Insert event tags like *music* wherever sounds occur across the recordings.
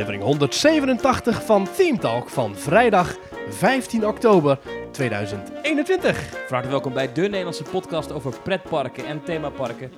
aflevering 187 van Theme Talk van vrijdag 15 oktober 2021. Van harte welkom bij de Nederlandse podcast over pretparken en themaparken.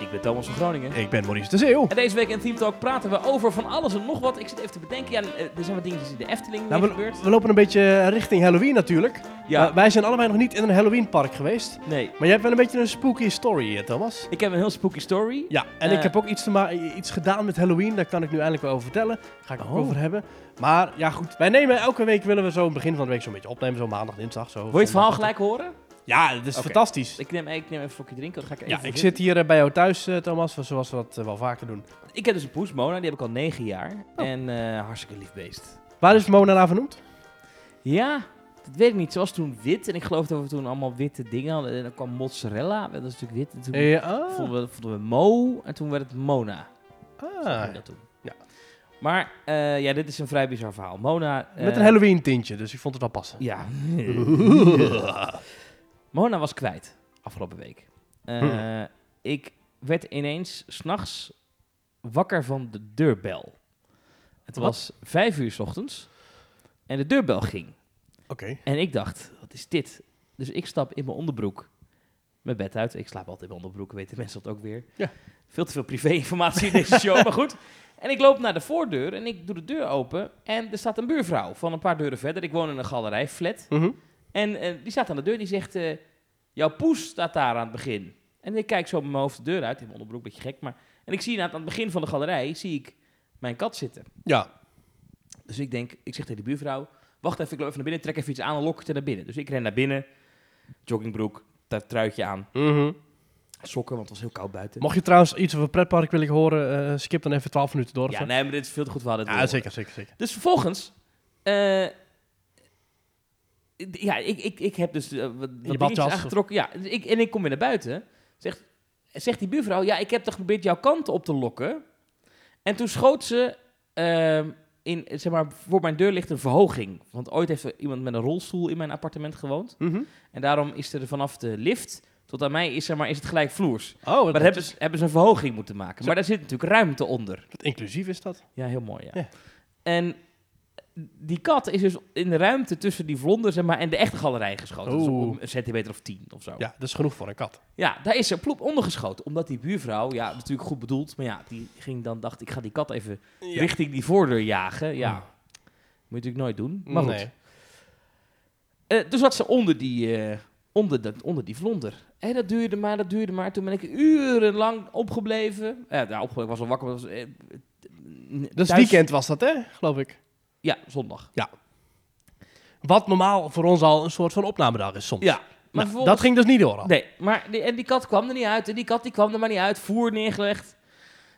Ik ben Thomas van Groningen. Ik ben Maurice de Zeeuw. En deze week in Team Talk praten we over van alles en nog wat. Ik zit even te bedenken, ja, eh, er zijn wat dingetjes in de Efteling Nou, we, gebeurd. we lopen een beetje richting Halloween natuurlijk. Ja, wij zijn allebei nog niet in een Halloween park geweest. nee. Maar jij hebt wel een beetje een spooky story, eh, Thomas. Ik heb een heel spooky story. Ja, en Eh. ik heb ook iets, te iets gedaan met Halloween. Daar kan ik nu eindelijk wel over vertellen. Daar ga ik ook Oh. over hebben. Maar ja, goed. Wij nemen elke week, willen we zo begin van de week zo'n beetje opnemen. Zo maandag, dinsdag. Zo, Wil je het verhaal gelijk horen? Ja, het is fantastisch. Ik neem, ik neem even een slokje drinken, dan ga ik even Ja, ik zit hier eh, bij jou thuis, eh, Thomas, zoals we dat eh, wel vaker doen. Ik heb dus een poes, Mona, die heb ik al negen jaar. Oh. En eh, hartstikke lief beest. Waar is Mona naar vernoemd? Ja, dat weet ik niet. Ze was toen wit en ik geloof dat we toen allemaal witte dingen hadden. En dan kwam mozzarella, dat is natuurlijk wit. En toen vonden, we, vonden we Mo en toen werd het Mona. Ah, ging dat toen. Ja. Maar eh, ja, dit is een vrij bizar verhaal. Mona... Met een Halloween tintje, dus ik vond het wel passen. Ja. *laughs* *laughs* Mona was kwijt afgelopen week. Eh, Hmm. Ik werd ineens s'nachts wakker van de deurbel. Het Wat? was vijf uur s ochtends en de deurbel ging. Oké. En ik dacht, wat is dit? Dus ik stap in mijn onderbroek mijn bed uit. Ik slaap altijd in mijn onderbroek, weten *laughs* mensen dat ook weer. Ja. Veel te veel privé-informatie in deze show, maar goed. En ik loop naar de voordeur en ik doe de deur open. En er staat een buurvrouw van een paar deuren verder. Ik woon in een galerij, flat. Mhm. En eh, die staat aan de deur, die zegt... eh, jouw poes staat daar aan het begin. En ik kijk zo met mijn hoofd de deur uit, in mijn onderbroek, een beetje gek. Maar, en ik zie aan het begin van de galerij, zie ik mijn kat zitten. Ja. Dus ik denk, ik zeg tegen de buurvrouw... Wacht even, ik loop even naar binnen, trek even iets aan en lok het er naar binnen. Dus ik ren naar binnen, joggingbroek, truitje aan, Mhm. sokken, want het was heel koud buiten. Mocht je trouwens iets over pretpark willen horen, eh, skip dan even 12 minuten door. of ja, zo. nee, maar dit is veel te goed. We hadden het ja door. zeker, zeker, zeker. Dus vervolgens... eh, ja, ik, ik, ik heb dus eh, wat, wat aangetrokken. Ja, dus ik, en ik kom weer naar buiten. Zegt, zegt die buurvrouw, ja, ik heb toch geprobeerd jouw kant op te lokken. En toen schoot ze... ehm, in, zeg maar, voor mijn deur ligt een verhoging. Want ooit heeft er iemand met een rolstoel in mijn appartement gewoond. Mhm. En daarom is er vanaf de lift tot aan mij is, zeg maar, is het gelijk vloers. Oh, Maar hebben ze, hebben ze een verhoging moeten maken. Zo. Maar daar zit natuurlijk ruimte onder. inclusief is dat. Ja, heel mooi, ja. Ja. En die kat is dus in de ruimte tussen die vlonder zeg maar, en de echte galerij geschoten. Dus op een centimeter of tien of zo. Ja. Ja, dat is genoeg voor een kat. daar is ze ploep ondergeschoten. Omdat die buurvrouw, ja, natuurlijk goed bedoeld, maar ja, die ging dan, dacht ik ga die kat even Ja. richting die voordeur jagen. Ja, Hmm. moet je natuurlijk nooit doen. Maar goed. Nee. Eh, dus zat ze onder die, eh, onder, de, onder die vlonder. En dat duurde maar, dat duurde maar. Toen ben ik urenlang opgebleven. Ja, nou, opgebleven, ik was al wakker. Was, eh, Dus thuis- weekend was dat, hè? Geloof ik. Ja, zondag. Wat normaal voor ons al een soort van opnamedag is soms. Ja, maar Nou, vervolgens- dat ging dus niet door al. Nee, maar die, en die kat kwam er niet uit. En die kat die kwam er maar niet uit. Voer neergelegd.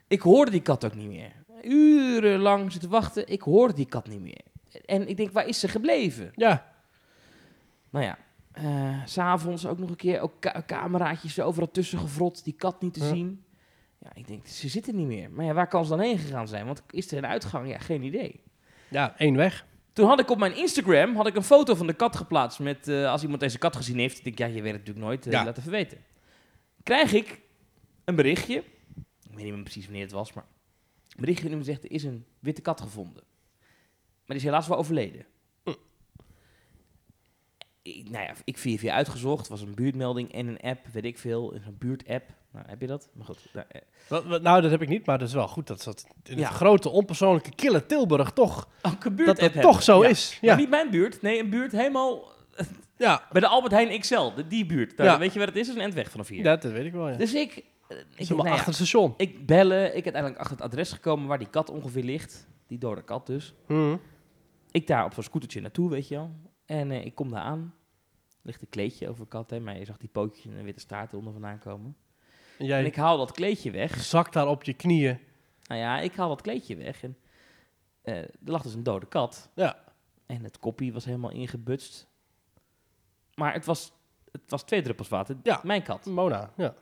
Ik hoorde die kat ook niet meer. Urenlang zitten wachten. Ik hoorde die kat niet meer. En ik denk, waar is ze gebleven? Ja. Nou ja, s s'avonds ook nog een keer ook ka- cameraatjes er overal tussen gevrot. Die kat niet te Ja. zien. Ja, ik denk, ze zitten niet meer. Maar ja, waar kan ze dan heen gegaan zijn? Want is er een uitgang? Ja, geen idee. Ja, één weg. Toen had ik op mijn Instagram had ik een foto van de kat geplaatst. Met, eh, als iemand deze kat gezien heeft, ik denk ja, je weet het natuurlijk nooit. eh, Ja. Laat even weten. Krijg ik een berichtje. Ik weet niet meer precies wanneer het was, maar. Een berichtje die me zegt: er is een witte kat gevonden. Maar die is helaas wel overleden. Ik, nou ja, ik via via uitgezocht. Het was een buurtmelding en een app, weet ik veel. Een buurt-app. Nou, heb je dat? Maar goed. nou, eh. Wat- Nou, dat heb ik niet, maar dat is wel goed dat dat in Ja. het grote, onpersoonlijke, kille Tilburg toch, Ook een dat dat hebben. toch zo Ja. is. Maar Ja. niet mijn buurt. Nee, een buurt helemaal Ja. bij de Albert Heijn XL. De, die buurt. Daar, Ja. Weet je waar het is? Dat is een endweg vanaf hier. ja, dat weet ik wel, ja. Dus ik... eh, Dat ik nou ja, achter het station. Ik bellen, ik uiteindelijk achter het adres gekomen waar die kat ongeveer ligt. Die dode kat dus. Mhm. Ik daar op zo'n scootertje naartoe, weet je wel. En eh, ik kom daar aan. Ligt een kleedje over de kat, hè. Maar je zag die pootjes en een witte staart eronder vandaan komen. En ik haal dat kleedje weg. zakt daar op je knieën. Nou ja, ik haal dat kleedje weg. En eh, er lag dus een dode kat. Ja. En het koppie was helemaal ingebutst. Maar het was, het was twee druppels water. Ja. Mijn kat. Mona, ja.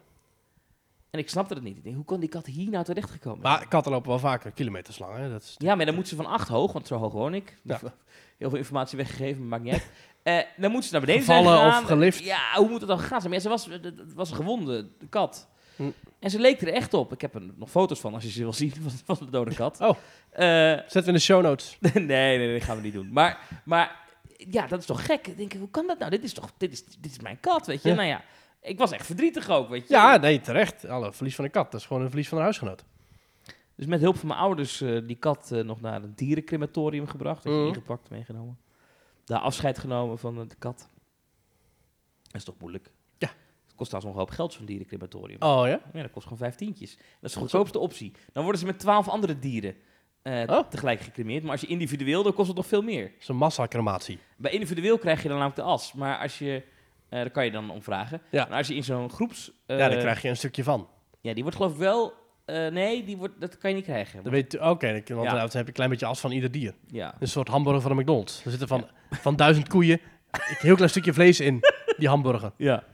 En ik snapte het niet. Ik denk, hoe kon die kat hier nou terechtgekomen zijn? Maar katten lopen wel vaker kilometers lang, hè. Dat is... Ja, maar dan moet ze van acht hoog, want zo hoog woon ik. Ja. *laughs* Heel veel informatie weggegeven, maar maakt niet uit. *laughs* Eh, dan moet ze naar beneden Gevallen zijn of gelift. Ja, hoe moet het dan? Maar ja, ze was, het was een gewonde kat. Hm. En ze leek er echt op. Ik heb er nog foto's van als je ze wil zien *laughs* van, van de dode kat. Oh. Eh, Zetten we in de show notes. *laughs* nee, nee, nee, dat gaan we niet doen. Maar, maar ja, dat is toch gek? Ik denk, hoe kan dat nou? Dit is toch, dit is, dit is mijn kat, weet je? Ja. Nou ja, ik was echt verdrietig ook, weet je? Ja, nee, terecht. Alle verlies van een kat. Dat is gewoon een verlies van een huisgenoot. Dus met hulp van mijn ouders eh, die kat eh, nog naar een dierencrematorium gebracht. Dus Mhm. ingepakt, meegenomen. Daar afscheid genomen van de kat. Dat is toch moeilijk? Kost trouwens nog een hoop geld, zo'n dierencrematorium. Oh ja? Ja, dat kost gewoon vijftientjes. Dat is de Goed goedkoopste optie. Dan worden ze met twaalf andere dieren eh, Oh. tegelijk gecremeerd. Maar als je individueel, dan kost het nog veel meer. Dat is een massacrematie. Bij individueel krijg je dan namelijk de as. Maar als je... eh daar kan je dan om vragen. Ja. Maar als je in zo'n groeps... eh, ja, daar krijg je een stukje van. Ja, die wordt geloof ik wel... eh, nee, die wordt, dat kan je niet krijgen. Je, oké, want Ja. dan heb je een klein beetje as van ieder dier. Ja. Een soort hamburger van de McDonald's. Er zitten van, van duizend koeien *laughs* een heel klein stukje vlees in, die hamburger. Ja.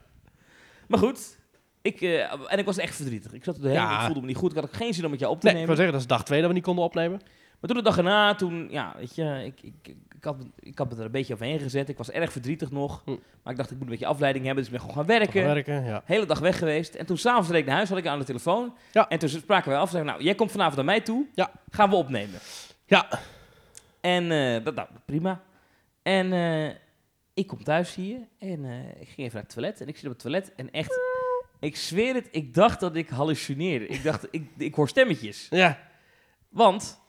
Maar goed, ik, eh, en ik was echt verdrietig. Ik zat erheen, Ja. ik voelde me niet goed. Ik had ook geen zin om met jou op te Nee, ik wil nemen. zeggen, dat is dag twee dat we niet konden opnemen. Maar toen de dag erna, toen, ja, weet je, ik, ik, ik, had, ik had me er een beetje overheen gezet. Ik was erg verdrietig nog. Hm. Maar ik dacht, ik moet een beetje afleiding hebben. Dus ik ben gewoon gaan Gaan werken. werken, ja. Hele dag weg geweest. En toen s'avonds reed ik naar huis, had ik aan de telefoon. Ja. En toen spraken wij af. Zeiden, nou, jij komt vanavond naar mij toe. Ja. Gaan we opnemen. Ja, En eh, dat, nou, prima. En eh, ik kom thuis hier en eh, ik ging even naar het toilet. En ik zit op het toilet en echt, ik zweer het, ik dacht dat ik hallucineerde. Ik dacht, ik, ik hoor stemmetjes. ja, Want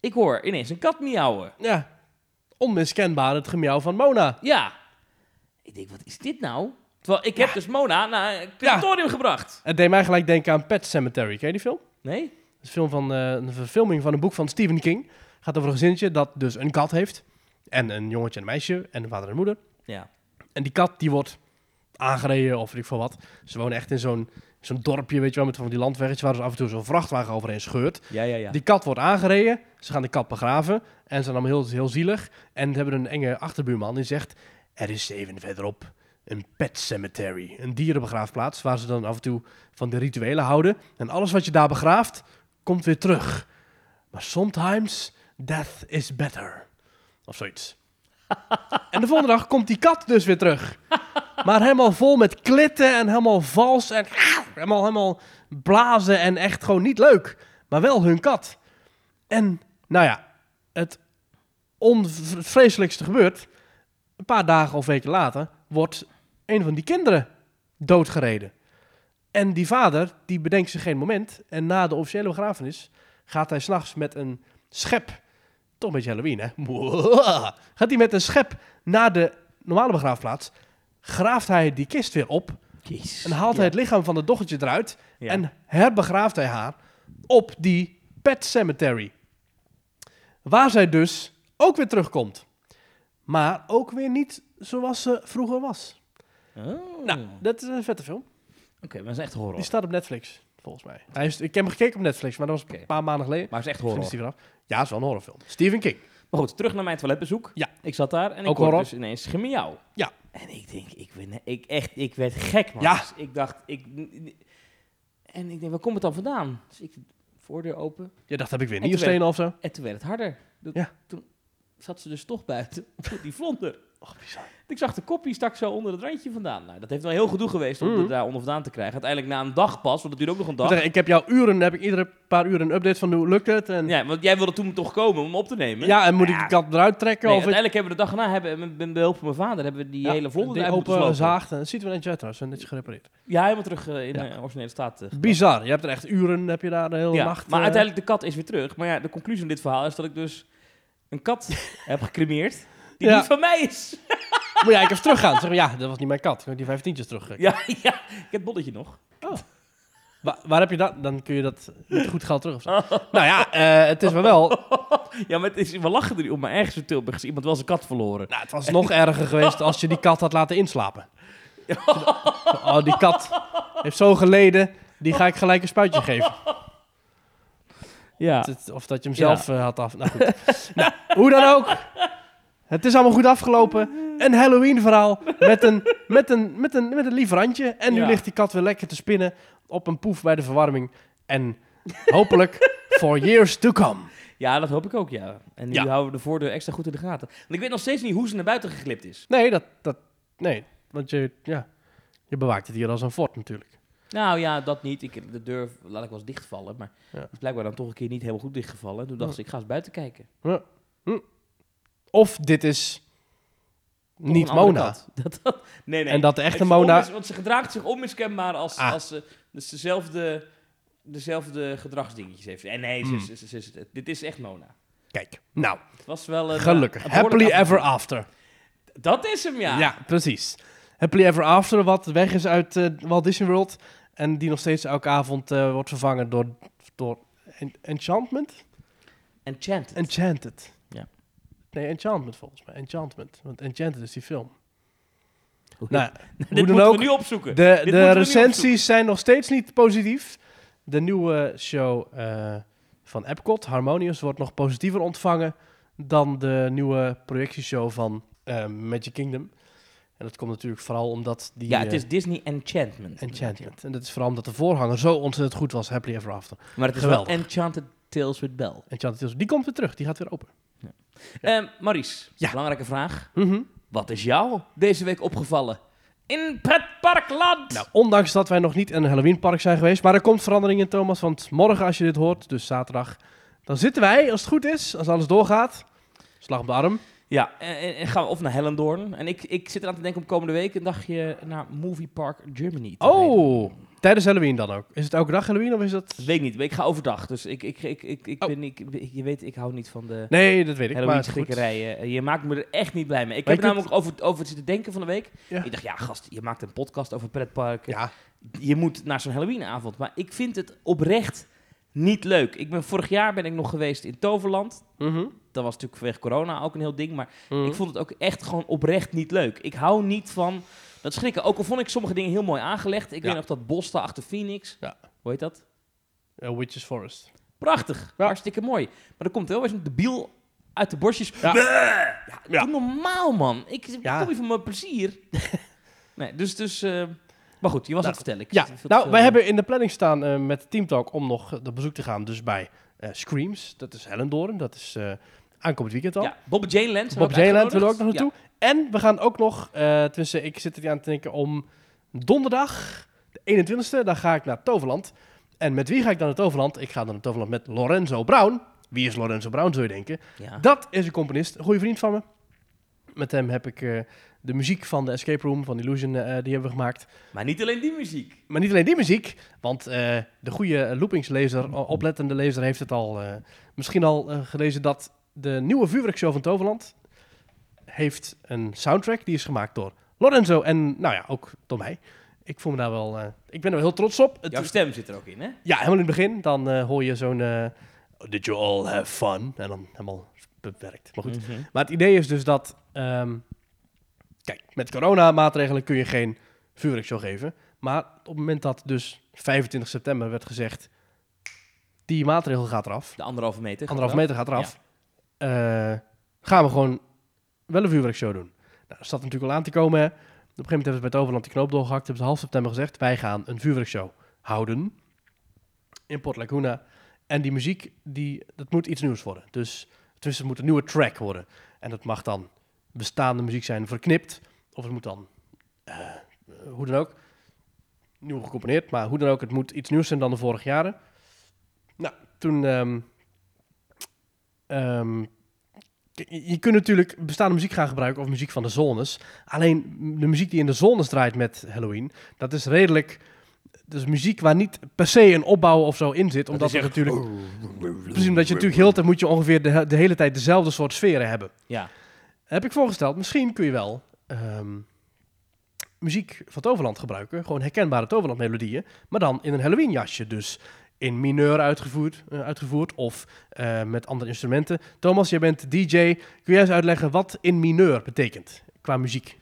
ik hoor ineens een kat miauwen. ja. Onmiskenbaar het gemiauw van Mona. Ja. Ik denk, wat is dit nou? Terwijl ik heb dus Mona naar het crematorium gebracht. Het deed mij gelijk denken aan Pet Cemetery. Ken je die film? Nee? Dat is een, film van, eh, een verfilming van een boek van Stephen King. gaat over een gezinnetje dat dus een kat heeft. En een jongetje en een meisje. En een vader en moeder. Ja. En die kat die wordt aangereden of weet ik veel wat. Ze wonen echt in zo'n zo'n dorpje, weet je wel, met van die landweggetjes waar dus af en toe zo'n vrachtwagen overheen scheurt. Ja, ja, ja. Die kat wordt aangereden. Ze gaan de kat begraven. En ze zijn allemaal heel, heel zielig. En hebben een enge achterbuurman die zegt... Er is even verderop een pet cemetery. Een dierenbegraafplaats waar ze dan af en toe van de rituelen houden. En alles wat je daar begraaft, komt weer terug. Maar sometimes death is better. Of zoiets. En de volgende dag komt die kat dus weer terug. Maar helemaal vol met klitten en helemaal vals en helemaal, helemaal blazen en echt gewoon niet leuk. Maar wel hun kat. En nou ja, het onvreselijkste gebeurt. Een paar dagen of weken later wordt een van die kinderen doodgereden. En die vader, die bedenkt zich geen moment. En na de officiële begrafenis gaat hij s'nachts met een schep. Toch een beetje Halloween, hè? Gaat hij met een schep naar de normale begraafplaats. Graaft hij die kist weer op. Jezus. En haalt hij het lichaam van het dochtertje eruit. En herbegraaft hij haar op die pet cemetery. Waar zij dus ook weer terugkomt. Maar ook weer niet zoals ze vroeger was. Oh. Nou, dat is een vette film. Oké, maar dat is echt horror. Die staat op Netflix, volgens mij. Hij is, ik heb hem gekeken op Netflix, maar dat was Oké. een paar maanden geleden. Maar het is echt horror. vanaf? Ja, het is wel een horrorfilm. Stephen King. Maar goed, terug naar mijn toiletbezoek. Ja. Ik zat daar en ik hoorde dus ineens gemiauw. Ja. En ik denk, ik, ben, ik, echt, ik werd gek, man. Ja. Dus ik dacht, ik... En ik denk, waar komt het dan vandaan? Dus ik de voordeur open Je dacht, heb ik weer En toen nierstenen of zo? en toen werd het harder. Ja. Toen zat ze dus toch buiten, *laughs* die vlonder. Och, bizar. Ik zag de koppie stak zo onder het randje vandaan. Nou, dat heeft wel heel gedoe geweest om Mhm. er daar onder vandaan te krijgen. Uiteindelijk na een dag pas, want het duurde ook nog een Ik, dag. zeg, ik heb jou uren, heb ik iedere paar uur een update van hoe lukt het. En, ja. Ja, want jij wilde toen toch komen om op te nemen? en moet ik Ja. die kat eruit trekken? Nee, of ik uiteindelijk hebben we de dag erna, hebben, met, behulp van mijn vader, hebben we die Ja, hele moeten open slopen. zaagd. en Het ziet er netjes uit trouwens, netjes gerepareerd. Ja, helemaal terug eh, in Ja. de originele staat. eh. Bizar. Je hebt er echt uren, heb je daar de hele Ja, nacht... maar eh, uiteindelijk, de kat is weer terug. Maar ja, de conclusie van dit verhaal is dat ik dus een kat *laughs* heb gecremeerd die Ja. niet van mij is. *laughs* Moet jij even teruggaan. Zeg maar, ja, dat was niet mijn kat. Ik heb die vijftientjes terug. Ja, *laughs* ja, ik heb het bolletje nog. Wa- waar heb je dat? Dan kun je dat met goed geld terug of zo. *laughs* nou ja, eh, het is wel wel... Ja, maar het is, we lachen er niet om, maar ergens in Tilburg is iemand wel zijn kat verloren. Nou, het was nog erger geweest als je die kat had laten inslapen. Oh, die kat heeft zo geleden. Die ga ik gelijk een spuitje geven. Ja, Of dat je hem zelf eh, had af... Nou goed. nou, hoe dan ook. Het is allemaal goed afgelopen. Een Halloween verhaal met een, met een, met een, met een lief randje. En nu Ja. ligt die kat weer lekker te spinnen op een poef bij de verwarming. En hopelijk for years to come. ja, dat hoop ik ook, ja. En nu Ja. houden we de voordeur extra goed in de gaten. Want ik weet nog steeds niet hoe ze naar buiten geglipt is. Nee, dat, dat, nee, want je, ja, je bewaakt het hier als een fort natuurlijk. Nou ja, dat niet. Ik, de deur laat ik wel eens dichtvallen. Maar Ja. is blijkbaar dan toch een keer niet helemaal goed dichtgevallen. Toen dacht Ja. ze, ik ga eens buiten kijken. Of dit is niet Mona. kat. *laughs* Dat, dat- nee, nee. En dat de echte Mona... want ze gedraagt zich onmiskenbaar als, Ah. als ze dus dezelfde, dezelfde gedragsdingetjes heeft. En nee, ze, Hmm. ze- ze- ze- dit is echt Mona. Kijk, nou, Het was wel een, gelukkig. eh, een Happily ever after. Dat is hem, ja. Ja, precies. Happily ever after, wat weg is uit eh, Walt Disney World. En die nog steeds elke avond eh, wordt vervangen door, door en- Enchantment? Enchanted. Enchanted. Nee, Enchantment volgens mij. Enchantment. Want Enchanted is die film. Hoe- Nou, *laughs* Dit hoe dan moeten ook, we nu opzoeken. de, Dit de recensies zijn nog steeds niet positief. De nieuwe show eh, van Epcot, Harmonious, wordt nog positiever ontvangen dan de nieuwe projectieshow van eh, Magic Kingdom. En dat komt natuurlijk vooral omdat die... ja, het eh, is Disney Enchantment. Enchantment. En dat is vooral omdat de voorganger zo ontzettend goed was, Happily Ever After. Maar het is Geweldig. wel Enchanted Tales with Belle. Enchanted Tales, die komt weer terug, die gaat weer open. Ehm Maurice, Ja. belangrijke vraag. Mhm. Wat is jou deze week opgevallen? In Pretparkland! Nou, ondanks dat wij nog niet in een Halloweenpark zijn geweest, maar er komt verandering in, Thomas. Want morgen, als je dit hoort, dus zaterdag, dan zitten wij, als het goed is, als alles doorgaat, slag op de arm. Ja, en, en- gaan we of naar Hellendoorn. En ik, ik zit eraan te denken om komende week een dagje naar Movie Park Germany te. Oh, tijdens Halloween dan ook. Is het elke dag Halloween of is dat... Dat weet ik niet, maar ik ga overdag. Dus ik, ik, ik, ik, ik Oh. ben, ik, je weet, ik hou niet van de Nee, dat weet ik, Halloween het schrikkerijen. Je maakt me er echt niet blij mee. Ik Maar heb namelijk over, over zitten denken van de week. Ja. Ik dacht, ja gast, je maakt een podcast over pretparken. Ja, Je moet naar zo'n Halloweenavond. Maar ik vind het oprecht niet leuk. Ik ben, vorig jaar ben ik nog geweest in Toverland. Mhm. Dat was natuurlijk vanwege corona ook een heel ding. Maar Mhm. ik vond het ook echt gewoon oprecht niet leuk. Ik hou niet van dat schrikken. Ook al vond ik sommige dingen heel mooi aangelegd. Ik Ja. weet nog dat bos daar achter Phoenix. Ja. Hoe heet dat? Eh, Witches Forest. Prachtig. Ja. Hartstikke mooi. Maar er komt wel eens een debiel uit de bosjes. Ja. Ja, normaal, man. Ik Ja. kom hier voor mijn plezier. *laughs* nee, dus... dus eh, maar goed, je was Nou, aan het vertellen. Ik Ja, nou, te wij veel- hebben in de planning staan eh, met Team Talk om nog op bezoek te gaan. Dus bij eh, Screams, dat is Hellendoorn, dat is eh, aankomend weekend al. Ja, Bob Jane Land. Bob Jayland willen we ook nog naartoe. En we gaan ook nog, eh tenminste ik zit er aan te denken, om donderdag, de 21ste, dan ga ik naar Toverland. En met wie ga ik dan naar Toverland? Ik ga dan naar Toverland met Lorenzo Brown. Wie is Lorenzo Brown, zou je denken? Ja. Dat is een componist, een goede vriend van me. Met hem heb ik eh, de muziek van de Escape Room, van Illusion, eh, die hebben we gemaakt. Maar niet alleen die muziek. Maar niet alleen die muziek, want de goede loopingslezer, oplettende lezer, heeft het al misschien al gelezen dat de nieuwe vuurwerkshow van Toverland heeft een soundtrack die is gemaakt door Lorenzo en nou ja, ook door mij. Ik voel me daar wel, eh, ik ben er wel heel trots op. Het Jouw stem zit er ook in, hè? ja, helemaal in het begin, dan eh, hoor je zo'n eh, Did you all have fun? En dan helemaal bewerkt. Maar goed. Mhm. Maar het idee is dus dat, ehm, kijk, met coronamaatregelen kun je geen vuurwerkshow geven. Maar op het moment dat dus 25 september werd gezegd, die maatregel gaat eraf, De anderhalve meter. eraf. meter gaat eraf, gaan we gewoon wel een vuurwerkshow doen. Nou, dat zat natuurlijk al aan te komen. Hè. Op een gegeven moment hebben ze bij Toverland die knoop doorgehakt, hebben ze half september gezegd, wij gaan een vuurwerkshow houden in Port Laguna. En die muziek, die, dat moet iets nieuws worden. Dus dus het moet een nieuwe track worden. En dat mag dan bestaande muziek zijn verknipt. Of het moet dan, eh, hoe dan ook, nieuw gecomponeerd. Maar hoe dan ook, het moet iets nieuws zijn dan de vorige jaren. Nou, toen... ehm, ehm, je je kunt natuurlijk bestaande muziek gaan gebruiken of muziek van de zones. Alleen de muziek die in de zones draait met Halloween, dat is redelijk... Dus muziek waar niet per se een opbouw of zo in zit. Dat Omdat echt- natuurlijk... *laughs* Precies, omdat je natuurlijk heel tijd moet je ongeveer de hele tijd dezelfde soort sferen hebben. Ja. Heb ik voorgesteld, misschien kun je wel ehm, muziek van Toverland gebruiken. Gewoon herkenbare Toverland melodieën. Maar dan in een Halloween jasje. Dus in mineur uitgevoerd, eh, uitgevoerd of eh, met andere instrumenten. Thomas, jij bent DJ. Kun jij eens uitleggen wat in mineur betekent qua muziek?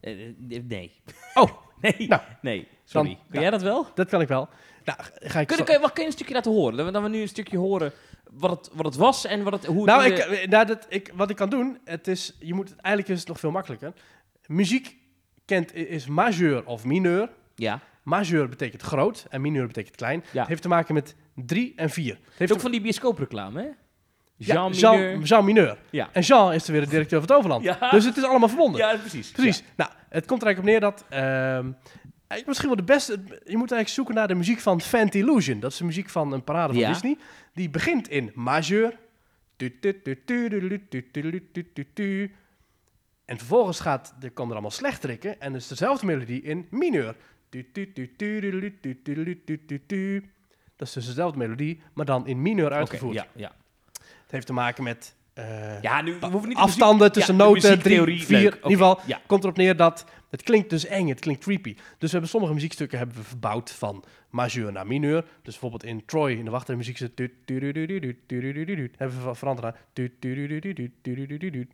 Eh, nee. Oh, *laughs* Nee. Nou, nee. Sorry. dan- Kun nou. jij dat wel? dat kan ik wel. Nou, ga ik Kun, je, wat, kun je een stukje laten horen? Dat we, nu een stukje horen wat het, wat het was en wat het, hoe het Nou, ik, nou dat, ik, wat ik kan doen, het is, je moet, eigenlijk is het nog veel makkelijker. Muziek kent, is majeur of mineur. Ja. Majeur betekent groot en mineur betekent klein. Het heeft te maken met drie en vier. Heeft ook van die bioscoopreclame, hè? Jean, Mineur. Jean, Mineur. En Jean is er weer de directeur van het Overland. Dus het is allemaal verbonden. Ja, precies. Precies. Nou, het komt er eigenlijk op neer dat... Misschien wel de beste... Je moet eigenlijk zoeken naar de muziek van Fant Illusion. Dat is de muziek van een parade van Disney. Die begint in majeur. En vervolgens gaat, er komen er allemaal En En dus dezelfde melodie in mineur. Dat is dus dezelfde melodie, maar dan in mineur uitgevoerd. Ja, ja. Het heeft te maken met eh, ja, nu we hoeven niet de afstanden muziek- tussen ja, noten, drie, vier. leuk. In ieder geval Ja, komt erop neer dat het klinkt dus eng, het klinkt creepy. Dus we hebben sommige muziekstukken hebben we verbouwd van majeur naar mineur. Dus bijvoorbeeld in Troy, in de wachtrij zit hebben we veranderd naar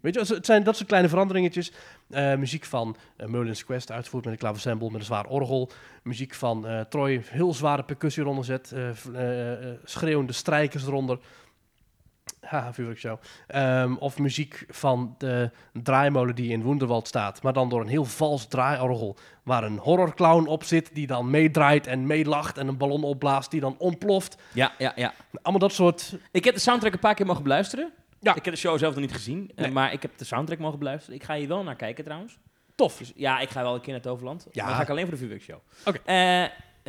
Weet je, het zijn dat soort kleine veranderingetjes. Eh, muziek van uh, Merlin's Quest, uitgevoerd met een klaversample met een zwaar orgel. Muziek van eh, Troy, heel zware percussie eronder zet. eh, eh, eh, schreeuwende strijkers eronder. *laughs* Haha, vuurwerkshow. Ehm, of muziek van de draaimolen die in Wonderwald staat. Maar dan door een heel vals draaiorgel. Waar een horrorclown op zit die dan meedraait en meelacht. En een ballon opblaast die dan ontploft. ja, ja, ja. Allemaal dat soort... Ik heb de soundtrack een paar keer mogen beluisteren. Ja. Ik heb de show zelf nog niet gezien, eh, Nee. maar ik heb de soundtrack mogen beluisteren. Ik ga hier wel naar kijken trouwens. Tof. Dus ja, ik ga wel een keer naar Toverland. Ja. Maar dan ga ik alleen voor de vuurwerkshow. Oké. Eh,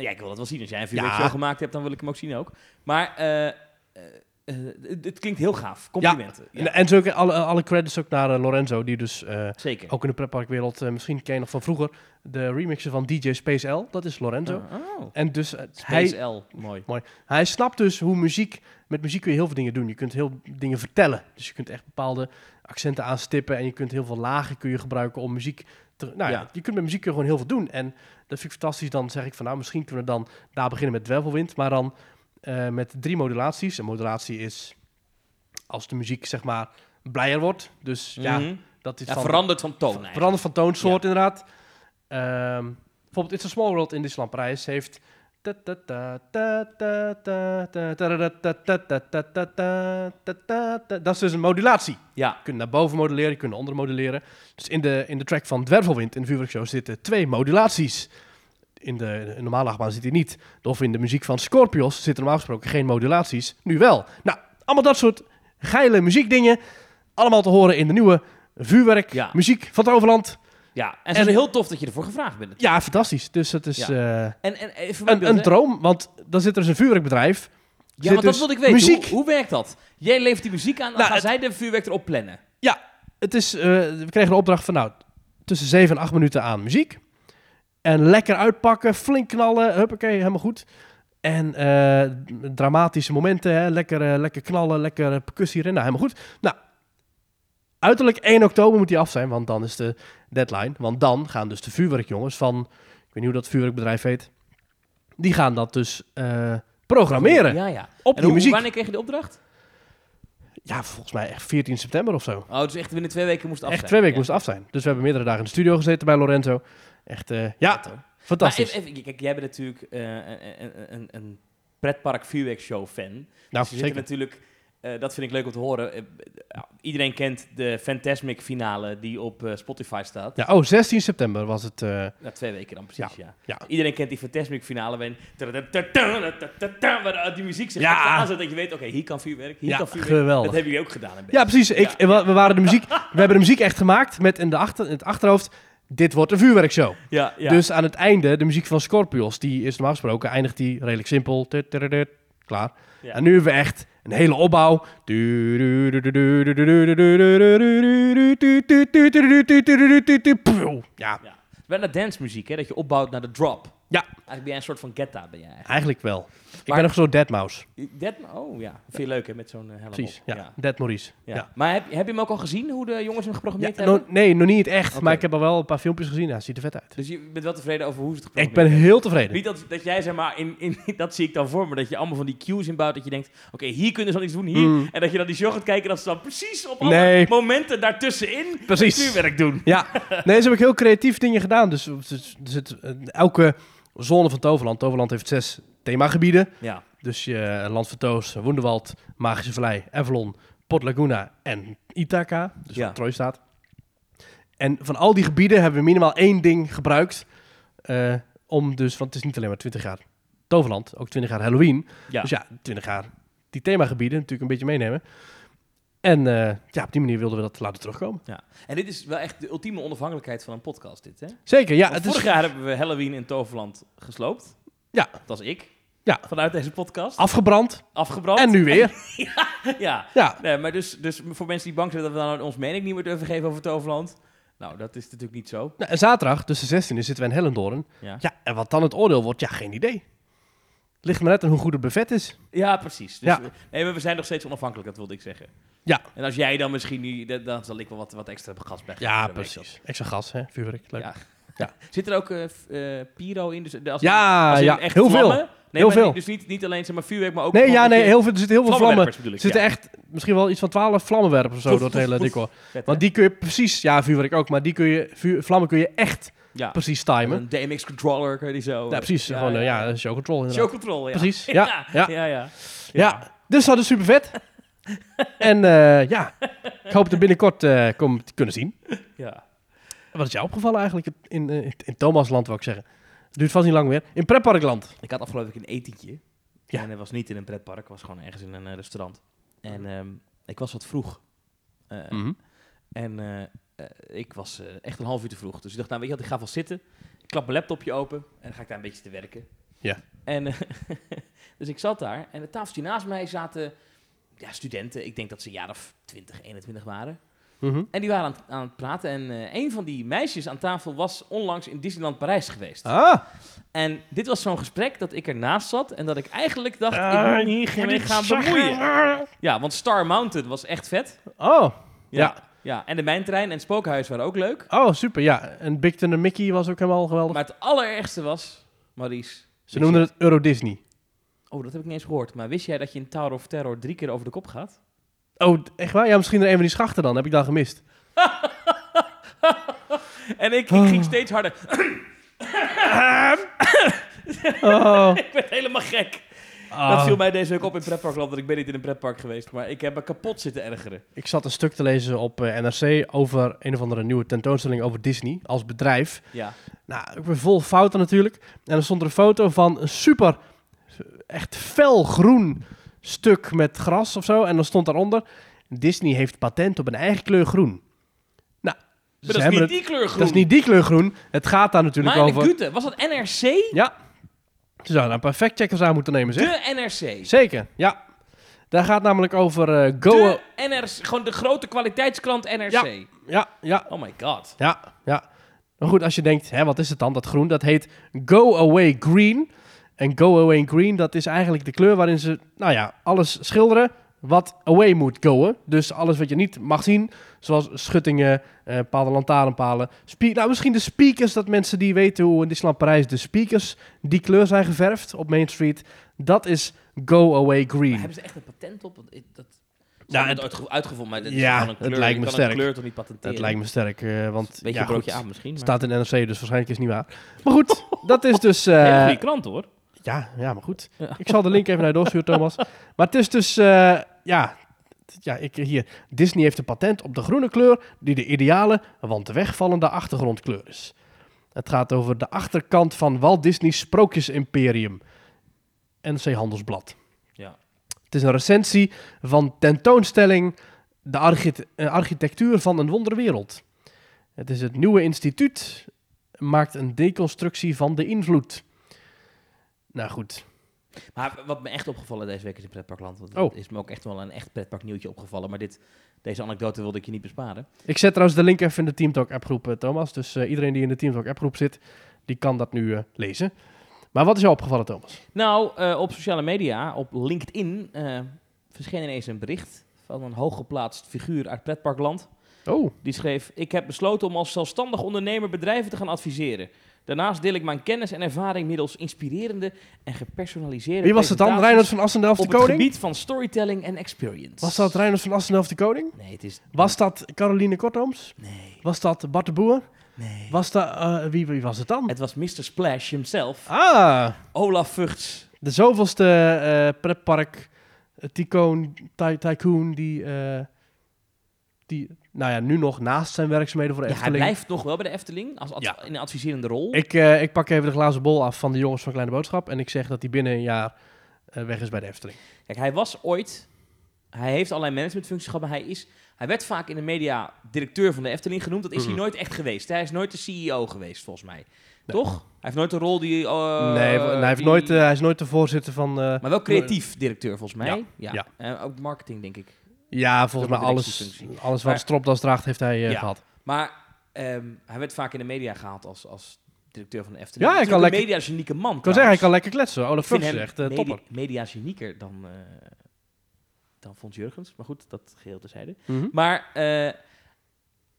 ja, ik wil dat wel zien. Als jij een vuurwerkshow Ja. gemaakt hebt, dan wil ik hem ook zien ook. Maar eh, eh, het, klinkt heel gaaf. Complimenten. Ja, En, en zo ook alle, alle credits ook naar eh, Lorenzo. Die dus eh, zeker. ook in de pretparkwereld... misschien ken je nog van vroeger. De remixen van DJ Space L. Dat is Lorenzo. Oh, En dus hij, Space L. Mooi. Hij snapt dus hoe muziek... Met muziek kun je heel veel dingen doen. Je kunt heel dingen vertellen. Dus je kunt echt bepaalde accenten aanstippen. En je kunt heel veel lagen kun je gebruiken om muziek... Te, nou ja. Je kunt met muziek gewoon heel veel doen. En dat vind ik fantastisch. Dan zeg ik van nou, misschien kunnen we dan daar beginnen met dwervelwind. Maar dan eh, met drie modulaties. Een modulatie is als de muziek zeg maar blijer wordt. Dus ja, Mhm. dat is Ja, van... verandert van toon eigenlijk. Verandert van toonsoort, inderdaad. Ehm, bijvoorbeeld It's a Small World in Disneyland Parijs heeft... Dat is dus een modulatie. Ja, Je kunt naar boven moduleren, je kunt naar onder moduleren. Dus in de, in de track van Dwervelwind in de vuurwerkshow zitten twee modulaties. In de, normale achtbaan zit die niet. Of in de muziek van Scorpios zitten normaal gesproken geen modulaties. Nu wel. Nou, allemaal dat soort geile muziekdingen. Allemaal te horen in de nieuwe vuurwerk, Ja. muziek van het Overland. ja. en het is heel tof dat je ervoor gevraagd bent. Ja, fantastisch. Dus het is Ja. eh, En, en even een, beeld, een hè? droom, want dan zit er dus een vuurwerkbedrijf. Ja, want dat dus wilde ik weten. Muziek. Hoe, hoe werkt dat? Jij levert die muziek aan, dan Nou, gaan het- zij de vuurwerk erop plannen. Het is, eh, we kregen de opdracht van nou, tussen 7 en 8 minuten aan muziek. En lekker uitpakken, flink knallen, huppakee, helemaal goed. En eh, dramatische momenten, hè, lekker, eh, lekker knallen, lekker percussie erin, nou, helemaal goed. Nou, uiterlijk 1 oktober moet die af zijn, want dan is de deadline. Want dan gaan dus de vuurwerkjongens van, ik weet niet hoe dat vuurwerkbedrijf heet, die gaan dat dus eh, programmeren Ja, ja. op En die hoe, muziek. wanneer kreeg je de opdracht? Ja, volgens mij echt 14 september of zo. Oh, dus echt binnen twee weken moest het af Echt zijn. twee weken Ja. moest het af zijn. Dus we hebben meerdere dagen in de studio gezeten bij Lorenzo. Echt, eh, ja, fantastisch. Maar even, even- kijk, jij bent natuurlijk eh, een, een, een, pretpark vuurwerkshow fan. nou, dus je er zeker. natuurlijk, eh, dat vind ik leuk om te horen. Ja, iedereen kent de Fantasmic finale die op Spotify staat. Ja, oh, 16 september was het. Na twee weken dan precies, ja. ja. Iedereen kent die Fantasmic finale waarin waar die muziek zich Ja. aanzet dat je weet, oké, hier kan vuurwerk, hier Ja, kan vuurwerk. geweldig. Dat hebben jullie ook gedaan. Ja, precies. Ik, Ja. we, we waren de muziek, we hebben de muziek echt gemaakt met in, de achter, in het achterhoofd. Dit wordt een vuurwerkshow. ja, ja. Dus aan het einde, de muziek van Scorpios, die is normaal gesproken, eindigt die redelijk simpel. Tut, tut, tut, Klaar. Ja. En nu hebben we echt een hele opbouw. Ja, Ja. Wel naar dance muziek, hè, dat je opbouwt naar de drop. Ja. Eigenlijk ben jij een soort van Getta, ben jij eigenlijk. eigenlijk wel. Ik Maar- ben nog zo Deadmouse. Dat, oh ja, vind je leuk hè, met zo'n helm Precies, op. ja. ja. Dead Maurice. Ja. Ja. Maar heb, heb je hem ook al gezien, hoe de jongens hem Ja, geprogrammeerd no- hebben? nee, nog niet echt. Maar ik heb al wel een paar filmpjes gezien. Ja, het ziet er vet uit. Dus je bent wel tevreden over hoe ze het Ik geprogrammeerd ben heel tevreden. Niet dat, dat jij zeg maar, in, in, *laughs* dat zie ik dan voor me, dat je allemaal van die cues inbouwt, dat je denkt, oké, hier kunnen ze dan iets doen, hier. Mm. En dat je dan die show gaat kijken, dat ze dan precies op alle Nee. momenten daartussenin Precies. vuurwerk doen. Ja, nee, ze hebben ook heel creatief dingen gedaan. Dus er zit, eh, elke zone van Toverland. Toverland heeft zes themagebieden. Ja. Dus je eh, Land van Toos, Woenderwald, Magische Vallei, Avalon, Port Laguna en Ithaca. Dus Ja. waar Troy staat. En van al die gebieden hebben we minimaal één ding gebruikt. eh, om dus, want het is niet alleen maar 20 jaar Toverland, ook 20 jaar Halloween. Ja. Dus ja, 20 jaar die themagebieden natuurlijk een beetje meenemen. En eh, ja, op die manier wilden we dat laten terugkomen. Ja. En dit is wel echt de ultieme onafhankelijkheid van een podcast, dit, hè? Zeker, ja. Is, vorig jaar hebben we Halloween in Toverland gesloopt. Ja. Dat was ik. Ja. Vanuit deze podcast. afgebrand. Afgebrand. En nu weer. *laughs* ja. Ja, Nee, maar dus, dus voor mensen die bang zijn dat we dan ons mening niet meer durven geven over Toverland. Nou, dat is natuurlijk niet zo. Nou, en zaterdag, tussen 16 zitten we in Hellendoorn. Ja, Ja, en wat dan het oordeel wordt, ja, geen idee. Ligt maar net aan hoe goed het buffet is. ja precies. Dus Ja. we- nee, maar we zijn nog steeds onafhankelijk, dat wilde ik zeggen. Ja. En als jij dan misschien niet, dan- zal ik wel wat, wat extra gas bij Ja, precies. Extra gas, hè? Vuurwerk. Leuk. Ja. Ja. *laughs* Zit er ook eh, eh, pyro in? Dus, als Ja, als in ja, echt heel veel. Nee, Heel veel. Dus niet, niet alleen zeg maar, vuurwerk, maar ook... Nee, ja, nee, heel veel, er zitten heel veel vlammen. Er zitten ja. echt misschien wel iets van 12 vlammenwerpers of zo door het hele decor. Want die kun je precies, ja, vuurwerk ook, maar die kun je, vuur, vlammen kun je echt ja. precies timen. Een DMX controller kun je die zo... Ja, precies. gewoon, eh, ja, show control inderdaad. Show control, ja. Precies, *laughs* ja, ja. ja, ja. Ja, dus dat is super vet. En eh, ja, ik hoop het binnenkort eh, kom te kunnen zien. ja. Wat is jou opgevallen eigenlijk in, in, in Thomasland, wou ik zeggen? Het duurt vast niet lang meer. In Pretparkland. Ik had afgelopen week een etentje. Ja. En dat was niet in een pretpark, het was gewoon ergens in een eh, restaurant. En ehm, ik was wat vroeg. Eh, Mhm. En eh, eh, ik was eh, echt een half uur te vroeg. Dus ik dacht, nou weet je wat, ik ga wel zitten. Ik klap mijn laptopje open en dan ga ik daar een beetje te werken. Ja. En eh, *laughs* dus ik zat daar en de tafeltje naast mij zaten ja, studenten. Ik denk dat ze een jaar of 20, 21 waren. Mhm. En die waren aan, het- aan het praten. En eh, een van die meisjes aan tafel was onlangs in Disneyland Parijs geweest. Ah, En dit was zo'n gesprek dat ik ernaast zat en dat ik eigenlijk dacht, Ah, ik moet niet ga mee niet gaan bemoeien. Ja, want Star Mountain was echt vet. oh, Ja. Ja. ja. En de Mijntrein en het Spookhuis waren ook leuk. oh, super. Ja, en Big en Mickey was ook helemaal geweldig. Maar het allerergste was, Maurice... Ze noemden het Euro Disney. Oh, dat heb ik niet eens gehoord. Maar wist jij dat je in Tower of Terror drie keer over de kop gaat? Oh, echt waar? Ja, misschien er een van die schachten dan. Heb ik dan gemist. *laughs* En ik, ik ging steeds harder. *coughs* *laughs* Oh. ik werd helemaal gek. Dat Ah. viel mij deze week op in pretparkland, want ik ben niet in een pretpark geweest. Maar ik heb me kapot zitten ergeren. Ik zat een stuk te lezen op eh, NRC over een of andere nieuwe tentoonstelling over Disney als bedrijf. Ja. Nou, ik ben vol fouten natuurlijk. En er stond er een foto van een super, echt felgroen stuk met gras of zo. En dan stond daaronder, Disney heeft patent op een eigen kleur groen. Nou, Maar dat is niet het- die kleur groen. dat is niet die kleur groen. Het gaat daar natuurlijk Mijn over... Gute, was dat NRC? Ja, ze zouden daar een paar factcheckers aan moeten nemen, zeg. De NRC. Zeker, ja. Daar gaat namelijk over eh, Go... De NRC. Gewoon de grote kwaliteitskrant NRC. Ja, ja, Oh my god. Ja, ja. Maar goed, als je denkt, hè, wat is het dan, dat groen? Dat heet Go Away Green. En Go Away Green, dat is eigenlijk de kleur waarin ze, nou ja, alles schilderen wat away moet goen. Dus alles wat je niet mag zien, zoals schuttingen, eh bepaalde lantaarnpalen. Nou, misschien de speakers, dat mensen die weten hoe in Disneyland Parijs de speakers die kleur zijn geverfd op Main Street. Dat is Go Away Maar Green. hebben ze echt een patent op? Dat Ja, ja, het, het- uitgevonden, maar dat is Ja, gewoon een het kleur. lijkt Je me kan sterk. een kleur toch niet patenteren? Dat lijkt me sterk, eh, want Beetje ja, een broodje aan misschien. Maar... staat in NRC, dus waarschijnlijk is het niet waar. Maar goed, *laughs* dat is dus... eh, Hele goede krant hoor. Ja, ja, maar goed. Ja. Ik zal de link even naar je doorsturen, Thomas. *laughs* Maar het is dus, eh, ja, ja, ik hier. Disney heeft een patent op de groene kleur die de ideale, want wegvallende achtergrondkleur is. Het gaat over de achterkant van Walt Disney's Sprookjesimperium. NC Handelsblad. Ja. Het is een recensie van tentoonstelling De archite- eh, architectuur van een wonderwereld. Het is het nieuwe instituut, maakt een deconstructie van de invloed. Nou goed, Maar wat me echt opgevallen deze week is in pretparkland. Want Oh. is me ook echt wel een echt pretpark nieuwtje opgevallen. Maar dit, deze anekdote wilde ik je niet besparen. Ik zet trouwens de link even in de Teamtalk appgroep, eh, Thomas. Dus eh, iedereen die in de Teamtalk appgroep zit, die kan dat nu eh, lezen. Maar wat is jou opgevallen, Thomas? Nou, op sociale media, op LinkedIn, verscheen ineens een bericht van een hooggeplaatst figuur uit pretparkland. Oh, Die schreef: Ik heb besloten om als zelfstandig ondernemer bedrijven te gaan adviseren. Daarnaast deel ik mijn kennis en ervaring middels inspirerende en gepersonaliseerde. wie was het dan? Reinhard van Assendelft de Op het Koning? gebied van storytelling en experience. Was dat Reinhard van Assendelft de Koning? Nee, het is. Was dat Caroline Kortooms? Nee, Was dat Bart de Boer? nee. Was dat, eh, wie, wie was het dan? Het was Mr. Splash himself, Ah, Olaf Vugts. de zoveelste eh pretpark eh, tycoon, ty- tycoon die, eh, die, nou ja, nu nog naast zijn werkzaamheden voor de Ja, hij Efteling. blijft nog wel bij de Efteling als Ja. in een adviserende rol. Ik, eh, ik pak even de glazen bol af van de jongens van Kleine Boodschap en ik zeg dat hij binnen een jaar eh, weg is bij de Efteling. Kijk, hij was ooit hij heeft allerlei managementfuncties gehad, maar hij, is, hij werd vaak in de media directeur van de Efteling genoemd. Dat is hij Mhm. nooit echt geweest. Hij is nooit de CEO geweest, volgens mij. Toch? Hij heeft nooit een rol die... eh, nee, hij, heeft die- nooit, hij is nooit de voorzitter van... maar wel creatief directeur, volgens mij. Ja, Ja. ja. En ook marketing, denk ik. Ja, volgens mij alles, alles wat Maar- stropdas draagt heeft hij eh, Ja. gehad. Maar ehm, hij werd vaak in de media gehaald als, als directeur van de Efteling. Ja, hij kan lekker- media-genieke man, Ik kan zeggen, hij kan lekker kletsen. Olaf Fuchs is echt medi- topper. media-genieker dan, eh dan Fons Jurgens. Maar goed, dat geheel terzijde. Mhm. Maar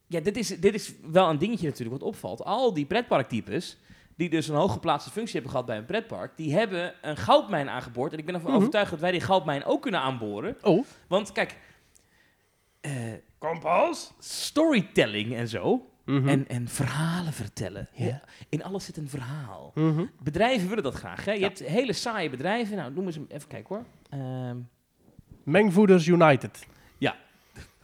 ja, dit is, dit is wel een dingetje natuurlijk wat opvalt. Al die pretparktypes, die dus een hooggeplaatste functie hebben gehad bij een pretpark, die hebben een goudmijn aangeboord. En ik ben ervan Mhm. overtuigd dat wij die goudmijn ook kunnen aanboren. Oh, Want kijk, eh, kompas. storytelling en zo, Mhm. en, en verhalen vertellen. Ja. Ja, in alles zit een verhaal. Mhm. Bedrijven willen dat graag. Hè? Je Ja. hebt hele saaie bedrijven. Nou, noem eens een- even kijken hoor. Ehm, Mengvoeders United. *laughs*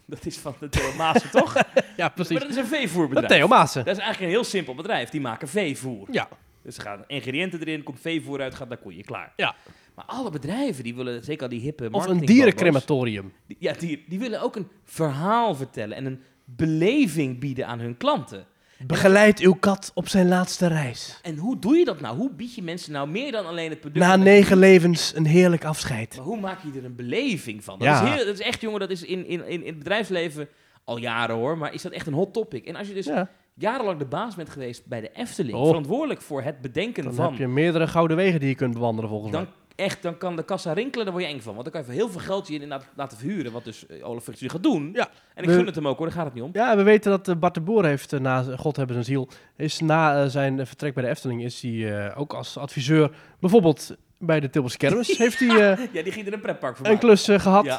dat is van de Theo Maassen, toch? *laughs* Ja, precies. Maar dat is een veevoerbedrijf. Theo Maassen. Dat is eigenlijk een heel simpel bedrijf. Die maken veevoer. Ja. Dus er gaan ingrediënten erin, komt veevoer uit, gaat naar koeien, klaar. Ja. Maar alle bedrijven, die willen, zeker al die hippe Of een dierencrematorium. die- Ja, die, die willen ook een verhaal vertellen en een beleving bieden aan hun klanten. Begeleid uw kat op zijn laatste reis. En hoe doe je dat nou? Hoe bied je mensen nou meer dan alleen het product? Na negen levens een heerlijk afscheid. Maar hoe maak je er een beleving van? Dat, Ja. is, heel, dat is echt, jongen, dat is in, in, in, in het bedrijfsleven al jaren hoor, maar is dat echt een hot topic. En als je dus Ja, jarenlang de baas bent geweest bij de Efteling, Oh. verantwoordelijk voor het bedenken dan van, heb je meerdere gouden wegen die je kunt bewandelen volgens dan, mij. Echt, dan kan de kassa rinkelen, daar word je eng van. Want dan kan je voor heel veel geld je inderdaad laten verhuren, wat dus eh, Olaf nu gaat doen. Ja. En ik We- gun het hem ook hoor, daar gaat het niet om. Ja, we weten dat eh, Bart de Boer heeft, eh, na God hebben zijn ziel, is na zijn vertrek bij de Efteling, is hij ook als adviseur, bijvoorbeeld bij de Tilburgse Kermis, *laughs* heeft hij Ja, die ging er een pretpark voor een maken. klus eh, gehad. Ja,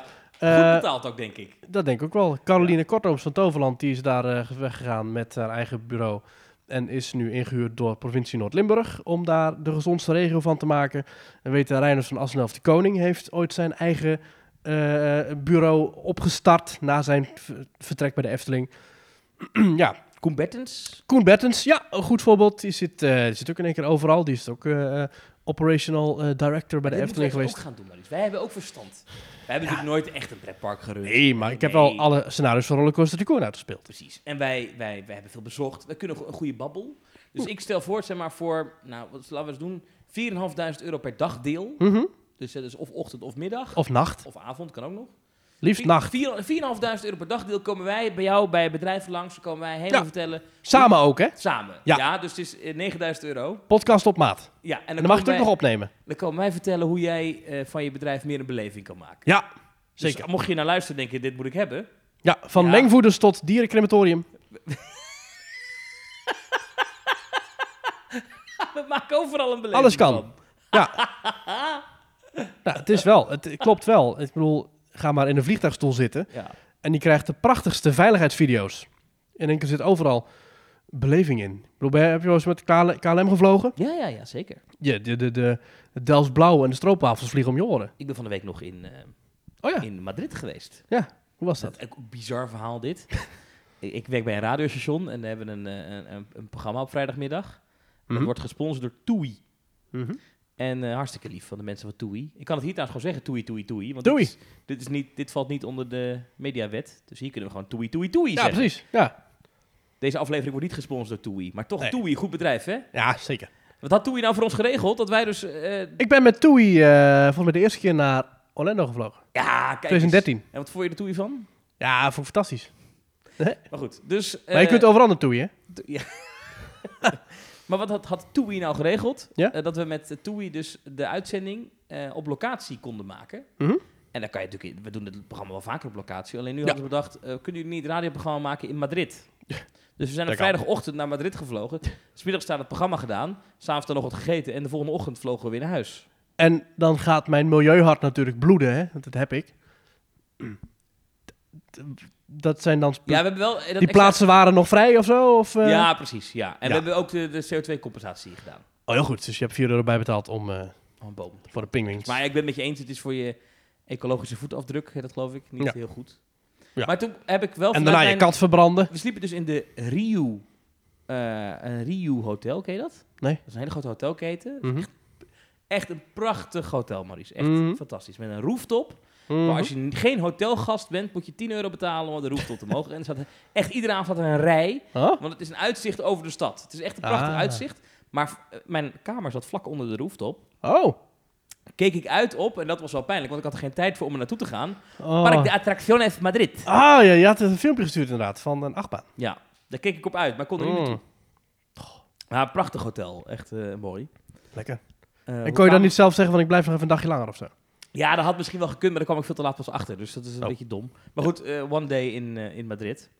goed betaald ook, denk ik. dat denk ik ook wel. Caroline Kortooms van Toverland, die is daar weggegaan met haar eigen bureau. En is nu ingehuurd door provincie Noord-Limburg om daar de gezondste regio van te maken. We weten, Reiners van Assenelf de Koning heeft ooit zijn eigen eh, bureau opgestart na zijn vertrek bij de Efteling. *clears throat* ja, Koen Bettens, Koen Bettens, ja, een goed voorbeeld. Die zit, die zit ook in één keer overal. Die is ook eh, operational director bij de dit Efteling geweest. ook gaan doen. Wij hebben ook verstand. Wij hebben natuurlijk nooit echt een pretpark gerund. Nee, maar ik heb Nee. wel alle scenario's van Rollercoaster Tycoon uitgespeeld. Precies. En wij, wij, wij hebben veel bezocht. We kunnen een goede babbel. Dus ik stel voor, zeg maar, voor, nou, wat laten we eens doen, 4.500 euro per dagdeel. Mhm. Dus dat is of ochtend of middag. Of nacht. Of avond, kan ook nog. Liefst nacht. 4.500 euro per dagdeel komen wij bij jou, bij bedrijven langs. Dan komen wij helemaal Ja. vertellen. Samen ook, hè? Samen. Ja. Ja, dus het is eh, 9.000 euro. Podcast op maat. Ja, en dan, En dan mag je het ook nog opnemen. dan komen wij vertellen hoe jij eh, van je bedrijf meer een beleving kan maken. Ja, Dus zeker. mocht je naar luisteren en denken, dit moet ik hebben. Ja, van Ja. mengvoeders tot dierencrematorium. *laughs* We maken overal een beleving Alles kan. van. Ja. *laughs* nou, het is wel. Het klopt wel. Ik bedoel, ga maar in een vliegtuigstoel zitten. Ja. En die krijgt de prachtigste veiligheidsvideo's. In één keer zit overal beleving in. Ik bedoel, je- heb je wel eens met KL KLM gevlogen? Ja, ja, ja, zeker. Ja, de, de, de, de Delfts Blauw en de stroopwafels vliegen om je oren. Ik ben van de week nog in, eh, Oh ja, in Madrid geweest. hoe was Dat een bizar verhaal dit. *laughs* ik, ik werk bij een radiostation en we hebben een, eh, een, een, een programma op vrijdagmiddag. Dat Mhm. wordt gesponsord door TUI. En eh, hartstikke lief van de mensen van TUI. Ik kan het hier trouwens gewoon zeggen, TUI, TUI, TUI. Want TUI. Dit, is, dit, is niet, dit valt niet onder de mediawet. Dus hier kunnen we gewoon TUI, TUI, TUI Ja, zeggen. precies. Ja, Deze aflevering wordt niet gesponsord door TUI. Maar toch Nee. TUI, goed bedrijf hè? ja zeker. Wat had TUI nou voor ons geregeld? Dat wij dus... eh, Ik ben met TUI eh volgens mij de eerste keer naar Orlando gevlogen. ja, kijk eens. 2013. En wat vond je er TUI van? Ja, vond ik fantastisch. Maar goed, dus... maar je kunt overal naar TUI, hè? *laughs* Ja. Maar wat had, had TUI nou geregeld? Ja? Eh, dat we met eh, TUI dus de uitzending eh, op locatie konden maken. Mhm. En dan kan je natuurlijk, we doen het programma wel vaker op locatie. Alleen nu Ja. hadden we bedacht, kunnen jullie niet het radioprogramma maken in Madrid? Dus we zijn op vrijdagochtend naar Madrid gevlogen. Smiddags staat het programma gedaan. S'avonds dan nog wat gegeten. En de volgende ochtend vlogen we weer naar huis. En dan gaat mijn milieuhart natuurlijk bloeden, hè? Want dat heb ik. Dat zijn dan... Ja, we hebben wel... eh, die plaatsen waren nog vrij of zo? Of, eh? Ja, precies. Ja. En Ja. we hebben ook de, de CO2-compensatie gedaan. Oh, heel goed. Dus je hebt 4 euro bijbetaald om, eh, een boom. voor de pingwings. Maar ik ben het met je eens, het is voor je ecologische voetafdruk, dat geloof ik, niet Ja. heel goed. Ja. Maar toen heb ik wel en daarna je mijn- kat verbranden. We sliepen dus in de Riu, eh een Riu Hotel, ken je dat? Nee. Dat is een hele grote hotelketen. Mhm. Echt een prachtig hotel, Maurice. Echt Mhm. fantastisch. Met een rooftop. Mhm. Maar als je geen hotelgast bent, moet je 10 euro betalen om de rooftop te mogen. En er zat echt iedere avond zat er een rij, Huh? want het is een uitzicht over de stad. Het is echt een prachtig Ah. uitzicht. Maar eh, mijn kamer zat vlak onder de rooftop. Oh. Keek ik uit op, en dat was wel pijnlijk, want ik had er geen tijd voor om er naartoe te gaan. oh. Park de Atracciones Madrid. Ah, ja, je had een filmpje gestuurd inderdaad, van een achtbaan. Ja, daar keek ik op uit, maar ik kon er niet naartoe. Mm, Maar een prachtig hotel, echt eh, mooi. lekker. Eh, en kon je dan niet zelf zeggen van ik blijf nog even een dagje langer of zo? Ja, dat had misschien wel gekund, maar daar kwam ik veel te laat pas achter. Dus dat is een Oh. beetje dom. Maar goed, eh, one day in, eh, in Madrid.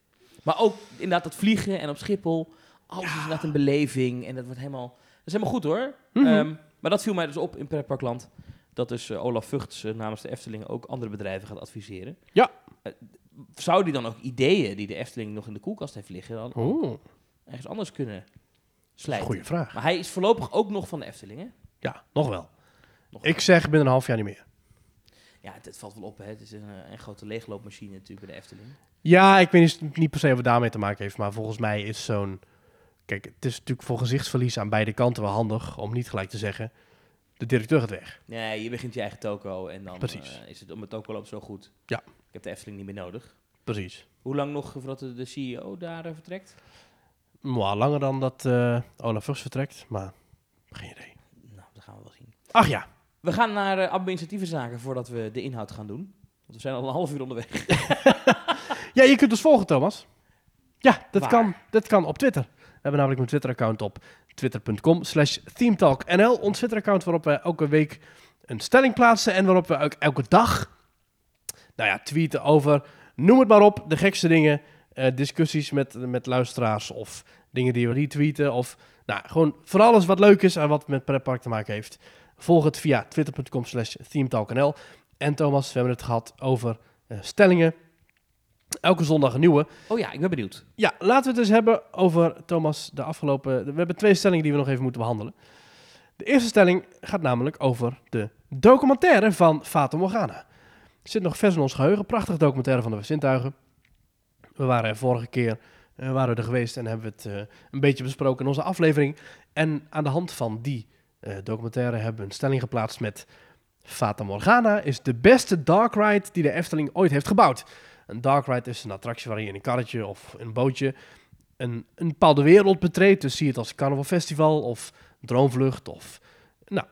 Maar ook inderdaad dat vliegen en op Schiphol. Alles is inderdaad een beleving. En dat wordt helemaal... Dat is helemaal goed hoor. Mhm. Ehm, maar dat viel mij dus op in Pretparkland. Dat dus eh, Olaf Vugts namens de Efteling ook andere bedrijven gaat adviseren. Ja. Zou die dan ook ideeën die de Efteling nog in de koelkast heeft liggen... dan ergens anders kunnen slijten? goede vraag. Maar hij is voorlopig ook nog van de Efteling, hè? Ja, nog wel. Nog Ik zeg binnen een half jaar niet meer. Ja, het, het valt wel op, hè. Het is een, eh, een grote leegloopmachine natuurlijk bij de Efteling. Ja, ik weet niet, per se of het daarmee te maken heeft, maar volgens mij is zo'n... Kijk, het is natuurlijk voor gezichtsverlies aan beide kanten wel handig om niet gelijk te zeggen, de directeur gaat weg. Nee, je begint je eigen toko en dan Precies. eh, is het om het toko loopt zo goed. Ja. Ik heb de Efteling niet meer nodig. Precies. Hoe lang nog voordat de, CEO daar eh, vertrekt? Maar langer dan dat eh Olaf vertrekt, maar geen idee. Nou, dat gaan we wel zien. Ach ja, We gaan naar uh, administratieve zaken voordat we de inhoud gaan doen. Want we zijn al een half uur onderweg. *laughs* Ja, je kunt ons volgen, Thomas. Ja, dat, Waar? kan, dat kan op Twitter. We hebben namelijk een Twitter-account op twitter.com slash themetalknl. Ons Twitter-account waarop we elke week een stelling plaatsen en waarop we ook elke dag, nou ja, tweeten over, noem het maar op, de gekste dingen, eh, discussies met, met luisteraars of dingen die we retweeten of, nou, gewoon voor alles wat leuk is en wat met pretpark te maken heeft. Volg het via twitter.com slash themetalknl. En Thomas, we hebben het gehad over eh, stellingen. Elke zondag een nieuwe. Oh ja, ik ben benieuwd. Ja, laten we het eens hebben over, Thomas, de afgelopen... We hebben twee stellingen die we nog even moeten behandelen. De eerste stelling gaat namelijk over de documentaire van Fata Morgana. Zit nog vers in ons geheugen. Prachtige documentaire van de Zintuigen. We waren er vorige keer eh, waren we er geweest en hebben we het eh, een beetje besproken in onze aflevering. En aan de hand van die documentaire hebben een stelling geplaatst met... Fata Morgana is de beste dark ride die de Efteling ooit heeft gebouwd. Een dark ride is een attractie waarin je in een karretje of een bootje een, een bepaalde wereld betreedt. Dus zie het als Carnival Festival of Droomvlucht of nou,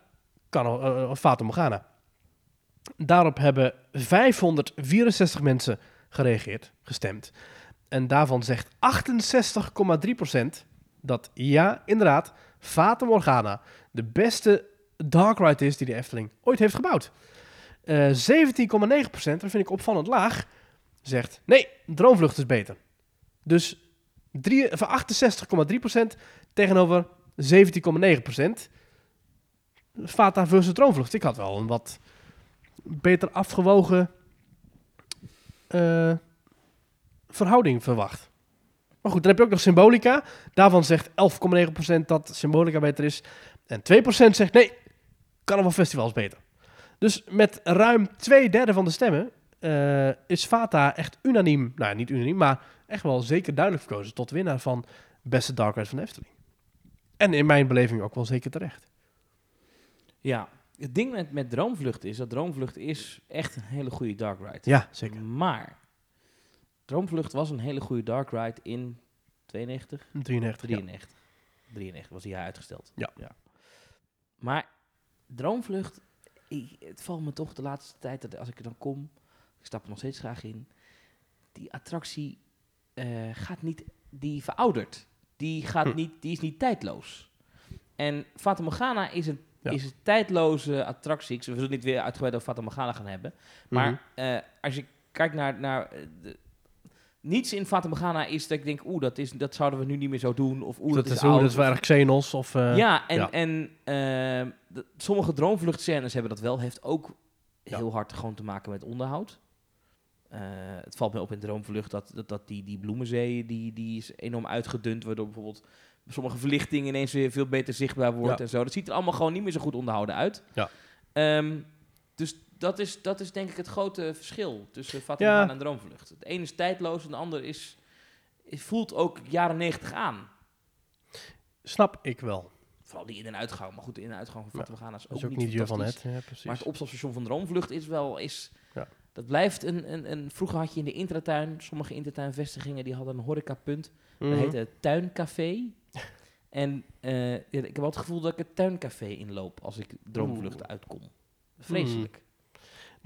Carnival, uh, Fata Morgana. Daarop hebben 564 mensen gereageerd, gestemd. En daarvan zegt 68,3% dat ja, inderdaad, Fata Morgana de beste dark ride is die de Efteling ooit heeft gebouwd. Eh 17,9%, dat vind ik opvallend laag, zegt nee, Droomvlucht is beter. Dus drie- of 68,3% tegenover 17,9%. Fata versus Droomvlucht. Ik had wel een wat beter afgewogen eh, verhouding verwacht. Maar goed, dan heb je ook nog Symbolica. Daarvan zegt 11,9% dat Symbolica beter is. En 2% zegt nee, Carnaval Festival is beter. Dus met ruim twee derde van de stemmen eh, is Fata echt unaniem, nou ja, niet unaniem, maar echt wel zeker duidelijk verkozen tot winnaar van beste Dark Ride van de Efteling. En in mijn beleving ook wel zeker terecht. Ja, het ding met, met Droomvlucht is dat Droomvlucht is echt een hele goede dark ride. Ja, zeker. Maar Droomvlucht was een hele goede dark ride in 92, 93. Ja. 93. 93 was die uitgesteld. Ja. Maar Droomvlucht, ik, het valt me toch de laatste tijd dat als ik er dan kom, ik stap er nog steeds graag in, die attractie eh, gaat niet, die veroudert. Die, gaat Hm. niet, die is niet tijdloos. En Fata Morgana is een, Ja. is een tijdloze attractie. Ik- We zullen niet weer uitgebreid over Fata Morgana gaan hebben. Maar Mhm. eh, als je kijkt naar... naar eh, de, niets in Fata Morgana is dat ik denk... Oeh, dat, is, dat zouden we nu niet meer zo doen. Of oeh, dat, dat, is oud. dat is erg Xenos of... eh, ja, en, ja. en eh, de- sommige droomvluchtscènes hebben dat wel. Heeft ook Ja. heel hard gewoon te maken met onderhoud. Eh, het valt me op in Droomvlucht dat, dat, dat die, die bloemenzee die, die is enorm uitgedund, waardoor bijvoorbeeld sommige verlichting ineens weer veel beter zichtbaar wordt Ja. en zo. Dat ziet er allemaal gewoon niet meer zo goed onderhouden uit. Ja. Ehm, dus dat is, dat is denk ik het grote verschil tussen Ja. Morgana en Droomvlucht. Het ene is tijdloos en de ander is, is, voelt ook jaren negentig aan. Snap ik wel. Vooral die in- en uitgang. Maar goed, de in- en uitgang van Ja, Morgana is ook, Dat is ook niet niet van het. Ja. Maar het opstapstation van Droomvlucht is wel is, Ja. Dat blijft een, een, een... Vroeger had je in de intratuin, sommige intratuinvestigingen, die hadden een horecapunt. Dat Mhm. heette het tuincafé. *laughs* En eh, ik heb wel het gevoel dat ik het tuincafé inloop als ik droomvluchten uitkom. Vreselijk.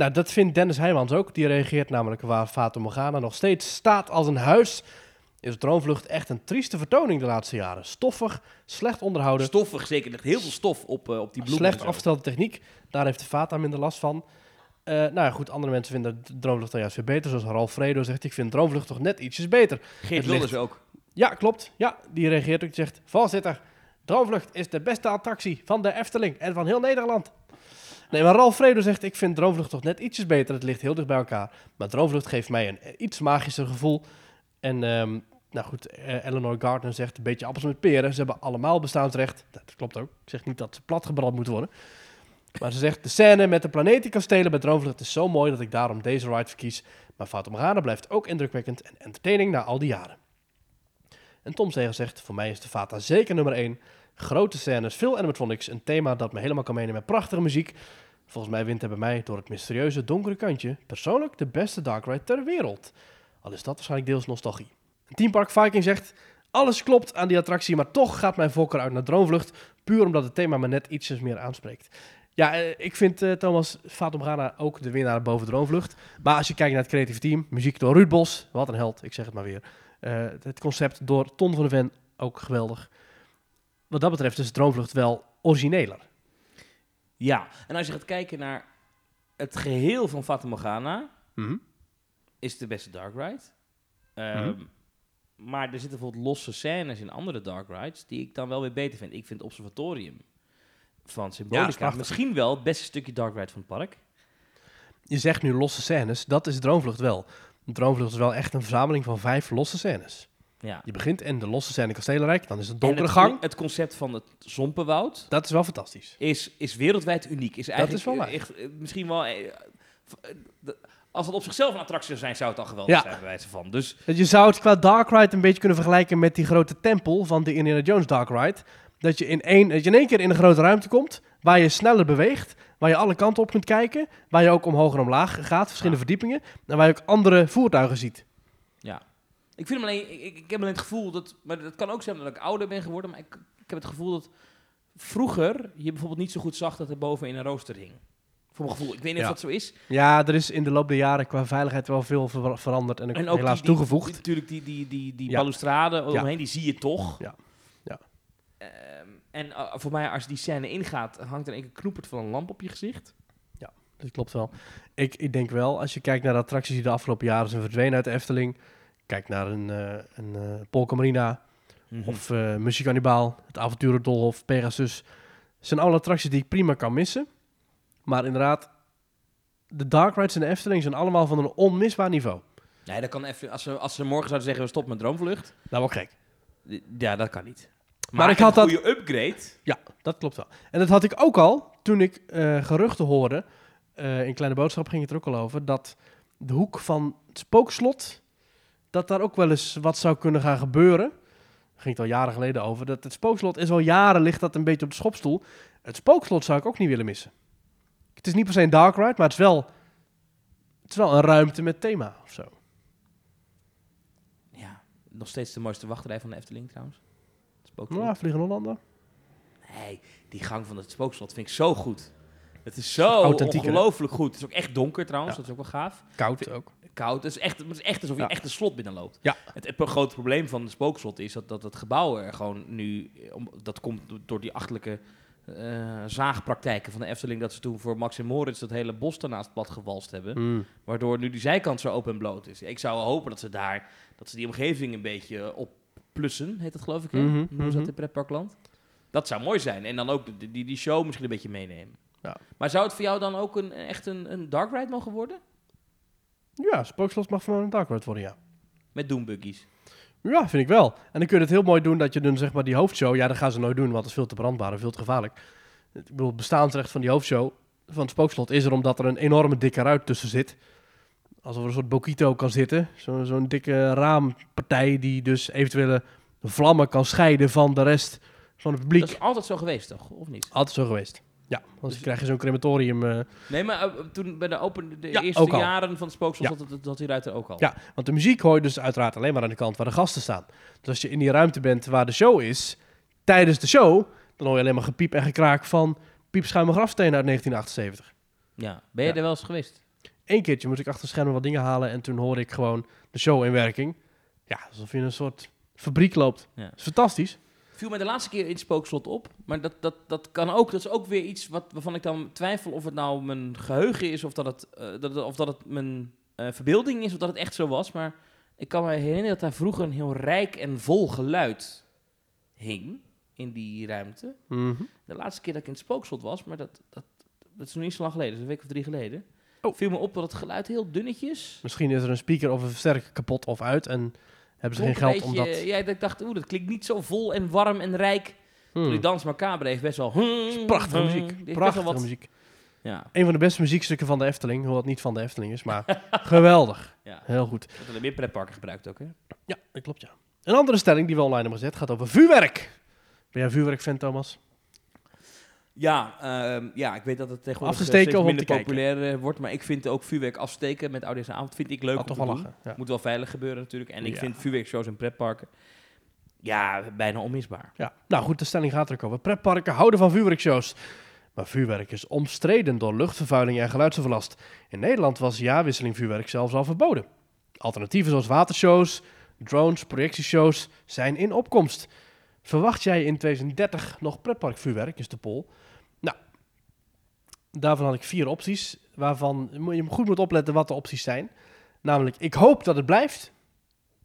Nou, dat vindt Dennis Heijmans ook. Die reageert namelijk waar Fata Morgana nog steeds staat als een huis. Is Droomvlucht echt een trieste vertoning de laatste jaren. Stoffig, slecht onderhouden, Stoffig, zeker. Er ligt heel veel stof op, eh, op die bloemen. slecht afgestelde techniek. Daar heeft de Fata minder last van. Eh, nou ja, goed, andere mensen vinden Droomvlucht dan juist weer beter. Zoals Ralf Fredo zegt, ik vind Droomvlucht toch net ietsjes beter. Geert Wilders ligt- ook. Ja, klopt. Ja, die reageert ook. Die zegt, voorzitter, Droomvlucht is de beste attractie van de Efteling en van heel Nederland. Nee, maar Ralf zegt, ik vind Droomvlucht toch net ietsjes beter. Het ligt heel dicht bij elkaar. Maar Droomvlucht geeft mij een iets magischer gevoel. En, ehm, nou goed, eh, Eleanor Gardner zegt, een beetje appels met peren. Ze hebben allemaal bestaansrecht. Dat klopt ook. Ik zeg niet dat ze platgebrand moeten worden. Maar ze zegt, de scène met de planetenkastelen bij Droomvlucht is zo mooi dat ik daarom deze ride verkies. Maar Morgana blijft ook indrukwekkend en entertaining na al die jaren. En Tom Zegel zegt, voor mij is de Fata zeker nummer 1. Grote scènes, veel animatronics, een thema dat me helemaal kan meenemen met prachtige muziek. Volgens mij wint hij bij mij door het mysterieuze donkere kantje persoonlijk de beste dark ride ter wereld. Al is dat waarschijnlijk deels nostalgie. Team Park Viking zegt, alles klopt aan die attractie, maar toch gaat mijn voorkeur uit naar Droomvlucht, puur omdat het thema me net ietsjes meer aanspreekt. Ja, eh, ik vind eh, Thomas Fata Morgana ook de winnaar boven Droomvlucht. Maar als je kijkt naar het creatieve team, muziek door Ruud Bos, wat een held, ik zeg het maar weer. Eh, het concept door Ton van de Ven, ook geweldig. Wat dat betreft is Droomvlucht wel origineler. Ja, en als je gaat kijken naar het geheel van Fata Morgana, Mhm. is het de beste dark ride. Ehm, Mhm. Maar er zitten bijvoorbeeld losse scènes in andere dark rides die ik dan wel weer beter vind. Ik vind het Observatorium van Symbolica misschien wel het beste stukje dark ride van het park. Je zegt nu losse scènes, dat is Droomvlucht wel. Droomvlucht is wel echt een verzameling van vijf losse scènes. Ja. Je begint in de losse scène Kastelenrijk, dan is het En donkere het, gang. Het concept van het Zompenwoud Dat is wel fantastisch. is, is wereldwijd uniek. Is eigenlijk is wel waar. echt, eh, misschien wel... eh, eh, als het op zichzelf een attractie zou zijn, zou het al geweldig Ja. zijn, bij wijze van. Dus Dat Je zou het qua Dark Ride een beetje kunnen vergelijken met die grote tempel van de Indiana Jones Dark Ride. Dat je in één, dat je in één keer in een grote ruimte komt, waar je sneller beweegt, waar je alle kanten op kunt kijken, waar je ook omhoog en omlaag gaat, verschillende verdiepingen, en waar je ook andere voertuigen ziet. ja. Ik vind hem alleen... Ik, ik, heb alleen het gevoel dat... Maar dat kan ook zijn dat ik ouder ben geworden. Maar ik, ik heb het gevoel dat vroeger je bijvoorbeeld niet zo goed zag dat er bovenin een rooster hing. Voor mijn gevoel. Ik weet niet Ja. of dat zo is. Ja, er is in de loop der jaren qua veiligheid wel veel ver- veranderd en, En ook helaas die, die- toegevoegd. die- natuurlijk die, die, die, die Ja. balustrade omheen, die zie je toch. Ja. Ja. Ehm, en eh, voor mij, als die scène ingaat, hangt er een knoepert van een lamp op je gezicht. Dat klopt wel. Ik, ik denk wel, als je kijkt naar de attracties die de afgelopen jaren zijn verdwenen uit de Efteling, kijk naar een, eh een eh, Polka Marina, Mhm. Of uh, Muziekanibaal, het Avonturendolhof, Pegasus. zijn alle attracties die ik prima kan missen. Maar inderdaad, de dark rides in de Efteling zijn allemaal van een onmisbaar niveau. Nee, dat kan even, als, ze, als ze morgen zouden zeggen, we stoppen met droomvlucht. Nou, wel gek. Ja, dat kan niet. Maar ik een had dat- goede upgrade. Ja, dat klopt wel. En dat had ik ook al toen ik geruchten hoorde. eh, in Kleine Boodschap ging het er ook al over. Dat de hoek van het spookslot. Dat daar ook wel eens wat zou kunnen gaan gebeuren. Daar ging het al jaren geleden over. Dat het spookslot is al jaren ligt dat een beetje op de schopstoel. Het spookslot zou ik ook niet willen missen. Het is niet per se een dark ride, maar het is wel. Het is wel een ruimte met thema of zo. Ja, nog steeds de mooiste wachtrij van de Efteling trouwens. Het spookslot. Nou, Vliegen Hollander. Nee, die gang van het spookslot vind ik zo goed. Het is zo ongelooflijk goed. Het is ook echt donker trouwens, Ja. dat is ook wel gaaf. Koud ook. Koud. Het is echt, het is echt alsof je Ja. echt een slot binnenloopt. Ja. Het, het grote probleem van de spookslot is dat, dat het gebouw er gewoon nu... Om, dat komt do- door die achterlijke eh, zaagpraktijken van de Efteling... dat ze toen voor Max en Moritz dat hele bos daarnaast plat gewalst hebben. Mm. Waardoor nu die zijkant zo open en bloot is. Ik zou hopen dat ze daar... dat ze die omgeving een beetje opplussen, heet dat geloof ik? Mhm, Hoe noemen ze dat mhm. in pretparkland? Dat zou mooi zijn. En dan ook die, die show misschien een beetje meenemen. Ja. Maar zou het voor jou dan ook een, echt een, een dark ride mogen worden? Ja, spookslot mag voor mij een dark ride worden, ja. Met doombuggies. Ja, vind ik wel. En dan kun je het heel mooi doen dat je dan zeg maar die hoofdshow... Ja, dat gaan ze nooit doen, want het is veel te brandbaar en veel te gevaarlijk. Ik bedoel, het bestaansrecht van die hoofdshow van het spookslot is er omdat er een enorme dikke ruit tussen zit. Alsof er een soort bokito kan zitten. Zo- Zo'n dikke raampartij die dus eventuele vlammen kan scheiden van de rest van het publiek. Dat is altijd zo geweest, toch? Of niet? Altijd zo geweest. Ja, want Dus- dan krijg je zo'n crematorium. eh, Nee, maar eh, toen bij de, open, de Ja, eerste jaren van het Spookslot Ja. zat, het- zat die ruiter ook al. Ja, want de muziek hoor je dus uiteraard alleen maar aan de kant waar de gasten staan. Dus als je in die ruimte bent waar de show is, tijdens de show, dan hoor je alleen maar gepiep en gekraak van piepschuime grafstenen uit 1978. Ja. Ben je Ja. er wel eens geweest? Eén keertje moest ik achter de schermen wat dingen halen en toen hoorde ik gewoon de show in werking. Ja, alsof je in een soort fabriek loopt. Ja. Dat is fantastisch. Viel mij de laatste keer in het spookslot op. Maar dat, dat, dat kan ook. Dat is ook weer iets wat, waarvan ik dan twijfel of het nou mijn geheugen is. Of dat het, eh, dat, of dat het mijn eh, verbeelding is. Of dat het echt zo was. Maar ik kan me herinneren dat daar vroeger een heel rijk en vol geluid hing. In die ruimte. Mhm. De laatste keer dat ik in het spookslot was. Maar dat, dat, dat is nog niet zo lang geleden. Dat is een week of drie geleden. Oh. Viel me op dat het geluid heel dunnetjes. Misschien is er een speaker of een versterker kapot of uit en hebben ze geen geld om dat... Ja, dat ik dacht, oeh, dat klinkt niet zo vol en warm en rijk. Hmm. Die Dans Macabre heeft best wel... Prachtige Die muziek. Prachtige wat- muziek. Ja, Een van de beste muziekstukken van de Efteling, hoewel het niet van de Efteling is, maar *laughs* geweldig. *laughs* ja. Heel goed. Dat worden meer pretparken gebruikt ook, hè? Ja, dat klopt, ja. Een andere stelling die we online hebben gezet gaat over vuurwerk. Ben jij een vuurwerkfan, Thomas? Ja, ehm, ja, ik weet dat het tegenwoordig eh, steken steeds minder kijken? populair eh, wordt. Maar ik vind ook vuurwerk afsteken met oudejaarsavond vind ik leuk om toch te wel doen. lachen. Ja. Moet wel veilig gebeuren natuurlijk. En ik Ja. vind vuurwerkshows in pretparken ja, bijna onmisbaar. Ja. Nou goed, de stelling gaat er ook over. Pretparken houden van vuurwerkshows. Maar vuurwerk is omstreden door luchtvervuiling en geluidsoverlast. In Nederland was jaarwisseling vuurwerk zelfs al verboden. Alternatieven zoals watershows, drones, projectieshows zijn in opkomst. Verwacht jij in 2030 nog pretparkvuurwerk, is de poll. Nou, daarvan had ik vier opties, waarvan je goed moet opletten wat de opties zijn. Namelijk, ik hoop dat het blijft.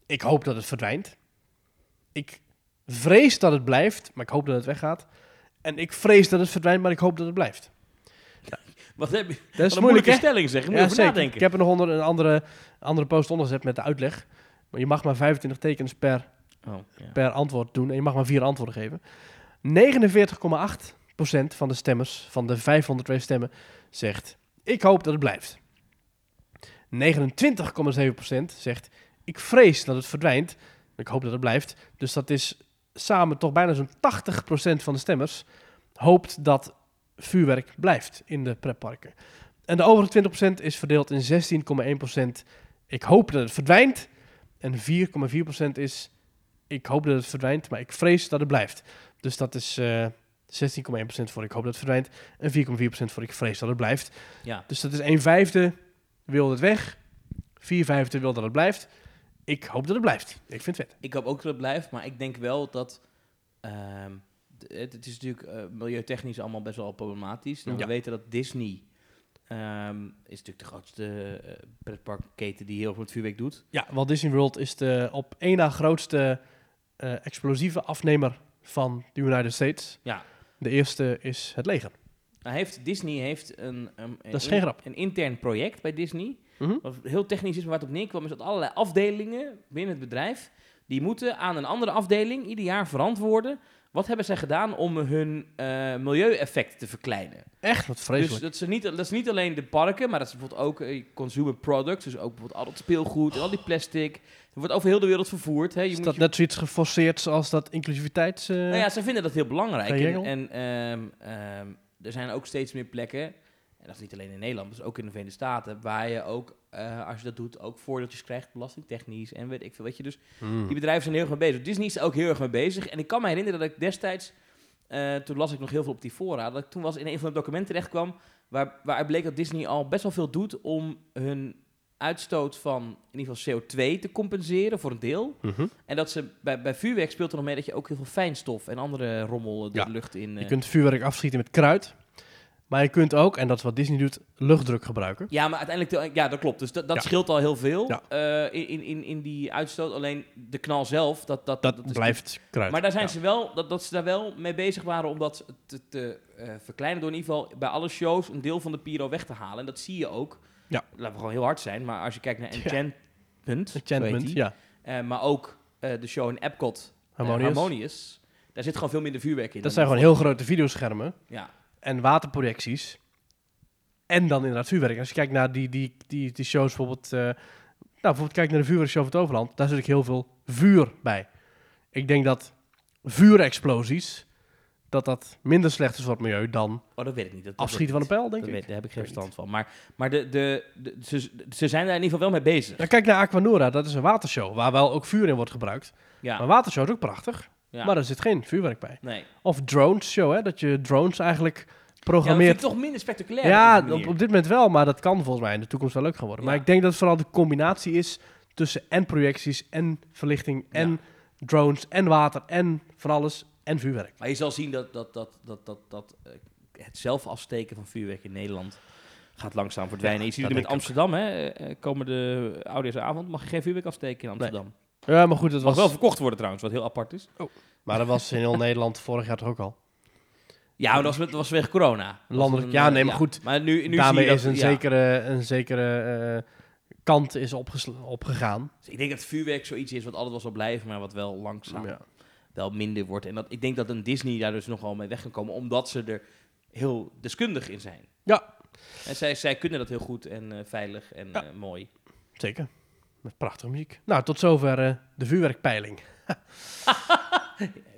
Ik hoop dat het verdwijnt. Ik vrees dat het blijft, maar ik hoop dat het weggaat. En ik vrees dat het verdwijnt, maar ik hoop dat het blijft. Wat heb je? Dat is moeilijke hè? stelling zeg. Je moet Ja, over nadenken. Ik heb er nog onder een andere, andere post onder gezet met de uitleg. Maar je mag maar 25 tekens per, Oh, per antwoord doen. En je mag maar vier antwoorden geven. 49,8% van de stemmers, van de 502 stemmen, zegt... Ik hoop dat het blijft. 29,7% zegt... Ik vrees dat het verdwijnt. Ik hoop dat het blijft. Dus dat is samen toch bijna zo'n 80% van de stemmers... hoopt dat vuurwerk blijft in de pretparken. En de overige 20% is verdeeld in 16,1%. Ik hoop dat het verdwijnt. En 4,4% is. Ik hoop dat het verdwijnt, maar ik vrees dat het blijft. Dus dat is eh 16,1% voor ik hoop dat het verdwijnt. En 4,4% voor ik vrees dat het blijft. ja. Dus dat is 1 vijfde wil het weg. 4 vijfde wil dat het blijft. Ik hoop dat het blijft. Ik vind het vet. Ik hoop ook dat het blijft, maar ik denk wel dat... ehm, het, het is natuurlijk eh, milieutechnisch allemaal best wel problematisch. Nou, Ja. We weten dat Disney ehm, is natuurlijk de grootste eh, pretparkketen die heel veel met vuurwerk doet. Ja, Walt Disney World is de op één na grootste eh, explosieve afnemer van de United States. Ja. De eerste is het leger. Nou heeft, Disney heeft een, een, Dat is een- geen grap. een intern project bij Disney. Mhm. Wat heel technisch is, maar waar het op neerkwam, is dat allerlei afdelingen binnen het bedrijf. die moeten aan een andere afdeling ieder jaar verantwoorden. Wat hebben zij gedaan om hun eh milieueffect te verkleinen. Echt, wat Dus vreselijk. dat is, niet, dat is niet alleen de parken, maar dat is bijvoorbeeld ook eh, consumer products. Dus ook bijvoorbeeld al dat speelgoed en al die plastic. Wordt over heel de wereld vervoerd. Hè. Je is moet dat je- net zoiets geforceerd zoals dat inclusiviteits... eh, nou ja, zij vinden dat heel belangrijk. En, en ehm, ehm, er zijn ook steeds meer plekken, en dat is niet alleen in Nederland, dus ook in de Verenigde Staten, waar je ook, eh, als je dat doet, ook voordeeltjes krijgt, belastingtechnisch en weet ik veel. Weet je, dus hmm. die bedrijven zijn heel erg mee bezig. Disney is er ook heel erg mee bezig. En ik kan me herinneren dat ik destijds, eh, toen las ik nog heel veel op die fora, dat ik toen was in een van de documenten terecht kwam, waar, waaruit bleek dat Disney al best wel veel doet om hun uitstoot van in ieder geval CO2 te compenseren voor een deel. Mhm. En dat ze bij, bij vuurwerk speelt er nog mee dat je ook heel veel fijnstof en andere rommel de Ja. lucht in. Je eh, kunt vuurwerk afschieten met kruid. Maar je kunt ook, en dat is wat Disney doet, luchtdruk gebruiken. Ja, maar uiteindelijk, ja, dat klopt. Dus dat, dat Ja. scheelt al heel veel Ja. eh, in, in, in die uitstoot. Alleen de knal zelf, dat, dat, Dat, dat is blijft kruid. Maar daar zijn Ja. ze wel, dat, dat ze daar wel mee bezig waren om dat te, te eh, verkleinen. Door in ieder geval bij alle shows een deel van de pyro weg te halen. En dat zie je ook. Ja. Laten we gewoon heel hard zijn. Maar als je kijkt naar. Enchantment, Enchantment, ja. eh, maar ook de show in Epcot, Harmonious. Harmonious. Daar zit gewoon veel minder vuurwerk in. Dat zijn gewoon heel grote videoschermen Ja, en waterprojecties. En dan inderdaad vuurwerk. Als je kijkt naar die, die, die, die shows bijvoorbeeld... eh, nou, bijvoorbeeld kijk naar de vuurwerkshow van het Overland. Daar zit ik heel veel vuur bij. Ik denk dat vuurexplosies dat dat minder slecht is voor het milieu dan Oh, dat weet ik niet. Dat, dat afschieten van een pijl, denk ik. Dat weet, daar heb ik geen verstand van. Maar, maar de, de, de, ze, ze zijn daar in ieder geval wel mee bezig. Ja, kijk naar Aquanura, dat is een watershow waar wel ook vuur in wordt gebruikt. Ja. Maar watershow is ook prachtig, ja. maar er zit geen vuurwerk bij. nee. Of drones show, hè, dat je drones eigenlijk Ja, dat vind programmeert. ik toch minder spectaculair. Ja, op dit moment wel, maar dat kan volgens mij in de toekomst wel leuk gaan worden. Maar ik denk dat het vooral de combinatie is tussen en projecties en verlichting en drones en water en van alles en vuurwerk. Maar je zal zien dat, dat, dat, dat, dat, dat eh, het zelf afsteken van vuurwerk in Nederland gaat langzaam verdwijnen. Ja, je ziet het met Amsterdam, hè. eh, Komende oudejaarsavond mag je geen vuurwerk afsteken in Amsterdam. Ja, maar goed, mag was, wel verkocht worden trouwens, wat heel apart is. maar dat was in heel Nederland vorig jaar toch ook al. Ja, maar dat was, dat was vanwege corona. Dat Landelijk- een, ja, eh, nee, maar goed, Maar nu, nu Daarmee zie je is dat, een ja. zekere, een zekere eh, kant is opgegaan. Dus ik denk dat vuurwerk zoiets is wat altijd wel zal blijven, maar wat wel langzaam Ja. wel minder wordt. En dat, ik denk dat een Disney daar dus nogal mee weg kan komen, omdat ze er heel deskundig in zijn. Ja. En zij, zij kunnen dat heel goed en eh, veilig en Ja. eh, mooi. Zeker. Met prachtige muziek. Nou, tot zover eh, de vuurwerkpeiling. *laughs*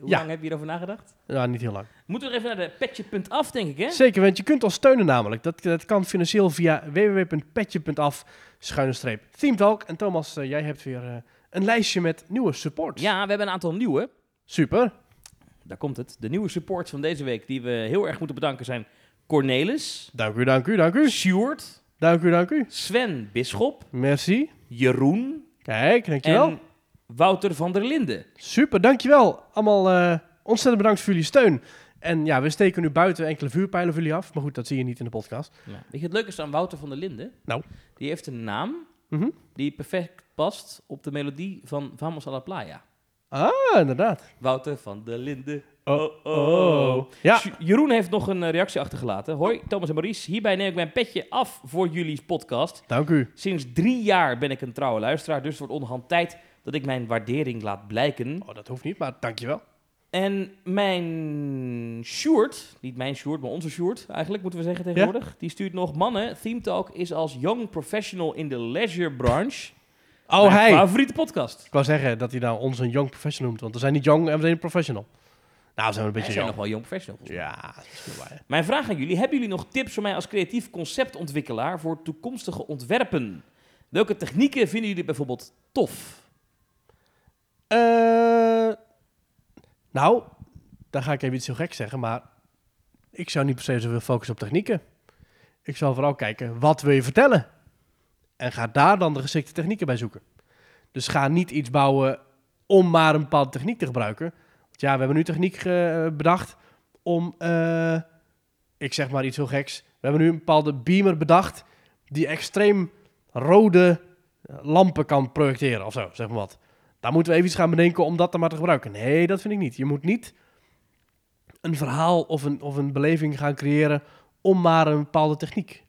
Hoe Ja. lang heb je hierover nagedacht? Ja, niet heel lang. Moeten we er even naar de petje.af, denk ik, hè? Zeker, want je kunt ons steunen namelijk. Dat, dat kan financieel via www.petje.af schuine streep Theme Talk. En Thomas, eh, jij hebt weer eh, een lijstje met nieuwe supports. Ja, we hebben een aantal nieuwe. Super. Daar komt het. De nieuwe supports van deze week die we heel erg moeten bedanken zijn Cornelis, Dank u, dank u, dank u. Sjoerd, Dank u, dank u. Sven Bisschop, Merci. Jeroen Kijk, dankjewel. en Wouter van der Linden. Super, dankjewel. Allemaal eh, ontzettend bedankt voor jullie steun. En ja, we steken nu buiten enkele vuurpijlen voor jullie af. Maar goed, dat zie je niet in de podcast. Ja. Weet je het leuke is aan Wouter van der Linden? Nou. Die heeft een naam Mhm. die perfect past op de melodie van Vamos a la Playa. Ah, inderdaad. Wouter van der Linden. Oh, oh. Ja, J- Jeroen heeft nog een eh, reactie achtergelaten. Hoi, Thomas en Maurice. Hierbij neem ik mijn petje af voor jullie podcast. dank u. Sinds drie jaar ben ik een trouwe luisteraar, dus het wordt onderhand tijd dat ik mijn waardering laat blijken. Oh, dat hoeft niet, maar dankjewel. En mijn Sjoerd, niet mijn Sjoerd, maar onze Sjoerd eigenlijk, moeten we zeggen tegenwoordig. Die stuurt nog, mannen, Theme Talk is als young professional in de leisure branche Oh, mijn hij. favoriete podcast. Ik wou zeggen dat hij nou ons een young professional noemt. Want we zijn niet young en we zijn niet professional. Nou, we zijn we een beetje zijn young. nog wel young professional. volgens mij. Ja, dat is wel waar. Mijn vraag aan jullie, hebben jullie nog tips voor mij als creatief conceptontwikkelaar voor toekomstige ontwerpen? Welke technieken vinden jullie bijvoorbeeld tof? Eh, nou, dan ga ik even iets heel gek zeggen, maar ik zou niet per se zoveel focussen op technieken. Ik zou vooral kijken, wat wil je vertellen? En ga daar dan de geschikte technieken bij zoeken. Dus ga niet iets bouwen om maar een bepaalde techniek te gebruiken. Want ja, we hebben nu techniek eh, bedacht om, eh, ik zeg maar iets heel geks. We hebben nu een bepaalde beamer bedacht die extreem rode eh, lampen kan projecteren of zo, zeg maar wat. Daar moeten we even iets gaan bedenken om dat dan maar te gebruiken. Nee, dat vind ik niet. Je moet niet een verhaal of een, of een beleving gaan creëren om maar een bepaalde techniek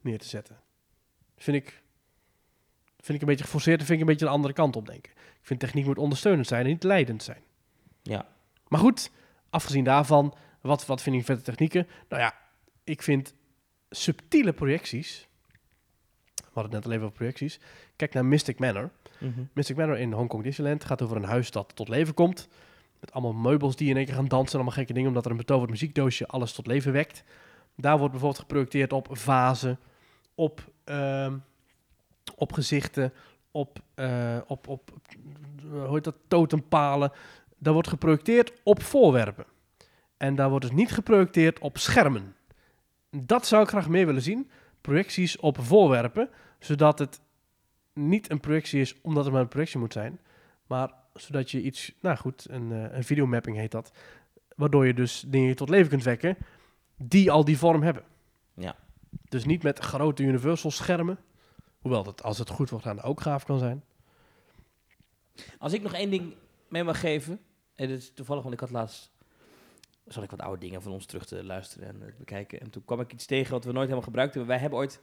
neer te zetten. Vind ik, vind ik een beetje geforceerd en vind ik een beetje de andere kant op denken. Ik vind techniek moet ondersteunend zijn en niet leidend zijn. Ja. Maar goed, afgezien daarvan, wat, wat vind ik vette technieken? Nou ja, ik vind subtiele projecties. We hadden het net al even over projecties. Kijk naar Mystic Manor. Mystic Manor in Hongkong Disneyland gaat over een huis dat tot leven komt. Met allemaal meubels die in één keer gaan dansen en allemaal gekke dingen, omdat er een betoverd muziekdoosje alles tot leven wekt. Daar wordt bijvoorbeeld geprojecteerd op vazen, op, ehm, op gezichten, op, op, op eh, hoe heet dat, totempalen. Daar wordt geprojecteerd op voorwerpen. En daar wordt dus niet geprojecteerd op schermen. Dat zou ik graag meer willen zien. Projecties op voorwerpen, zodat het niet een projectie is omdat het maar een projectie moet zijn, maar zodat je iets, nou goed, een, eh, een videomapping heet dat, waardoor je dus dingen tot leven kunt wekken die al die vorm hebben. Ja. Dus niet met grote universal schermen, hoewel dat als het goed wordt gedaan ook gaaf kan zijn. Als ik nog één ding mee mag geven, en dit is toevallig, want ik had laatst, zal ik wat oude dingen van ons terug te luisteren en bekijken. En toen kwam ik iets tegen wat we nooit helemaal gebruikt hebben. Wij hebben ooit,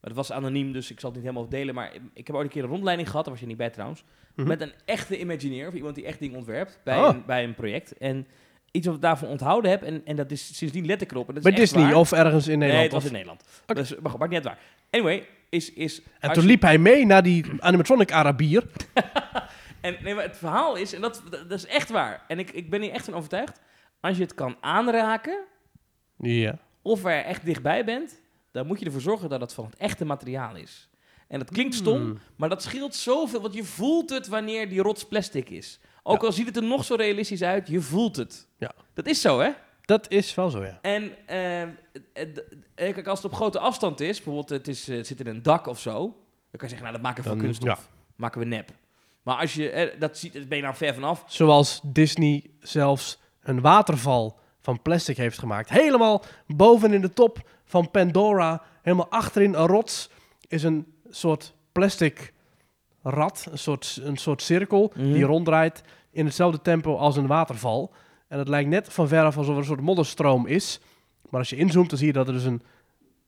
maar het was anoniem, dus ik zal het niet helemaal delen, maar ik heb ooit een keer een rondleiding gehad, daar was je niet bij trouwens, Mhm. met een echte imagineer, of iemand die echt dingen ontwerpt, bij, Oh. een, bij een project. En iets wat ik daarvan onthouden heb, en, en dat is sindsdien let ik erop. En dat Bij is Disney waar. of ergens in Nee, Nederland. het was in Nederland. Oké. Dus, maar goed, maakt niet uit waar. Anyway, is... is en toen liep hij mee naar die animatronic Arabier. *laughs* En nee, maar het verhaal is, en dat, dat is echt waar, en ik, ik ben hier echt van overtuigd. als je het kan aanraken, Ja. of er echt dichtbij bent, dan moet je ervoor zorgen dat het van het echte materiaal is. En dat klinkt stom, Hmm. maar dat scheelt zoveel, want je voelt het wanneer die rots plastic is. Ook Ja. al ziet het er nog zo realistisch uit, je voelt het. Ja. Dat is zo, hè? Dat is wel zo, ja. En eh, eh, eh, kijk, als het op grote afstand is, bijvoorbeeld het, is, eh, het zit in een dak of zo, dan kan je zeggen, nou dat maken we van kunststof. Maken we nep. Maar als je, eh, dat ziet, ben je nou ver vanaf. Zoals Disney zelfs een waterval van plastic heeft gemaakt. Helemaal boven in de top van Pandora, helemaal achterin een rots, is een soort plastic rad, een soort, een soort cirkel Mhm. die ronddraait in hetzelfde tempo als een waterval. En het lijkt net van veraf alsof er een soort modderstroom is. Maar als je inzoomt, dan zie je dat er dus een,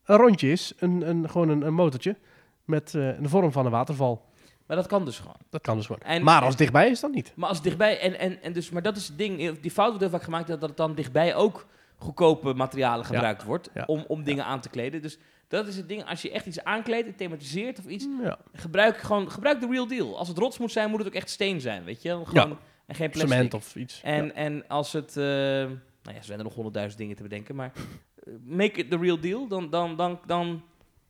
een rondje is, een, een, gewoon een, een motortje met eh, de vorm van een waterval. Maar dat kan dus gewoon. Dat kan dus gewoon. En- maar als het dichtbij is, dan niet. Maar als het dichtbij, en, en, en dus, maar dat is het ding, die fout wordt heel vaak gemaakt dat, het dan dichtbij ook goedkope materialen gebruikt wordt ja, om, om dingen aan te kleden. Dus dat is het ding, als je echt iets aankleedt thematiseert of iets, gebruik gewoon, gebruik de real deal. Als het rots moet zijn, moet het ook echt steen zijn, weet je? Gewoon, En geen plastic. Cement of iets. En, Ja. en als het, eh, nou ja, er zijn er nog honderdduizend dingen te bedenken, maar eh, make it the real deal, dan, dan, dan, dan,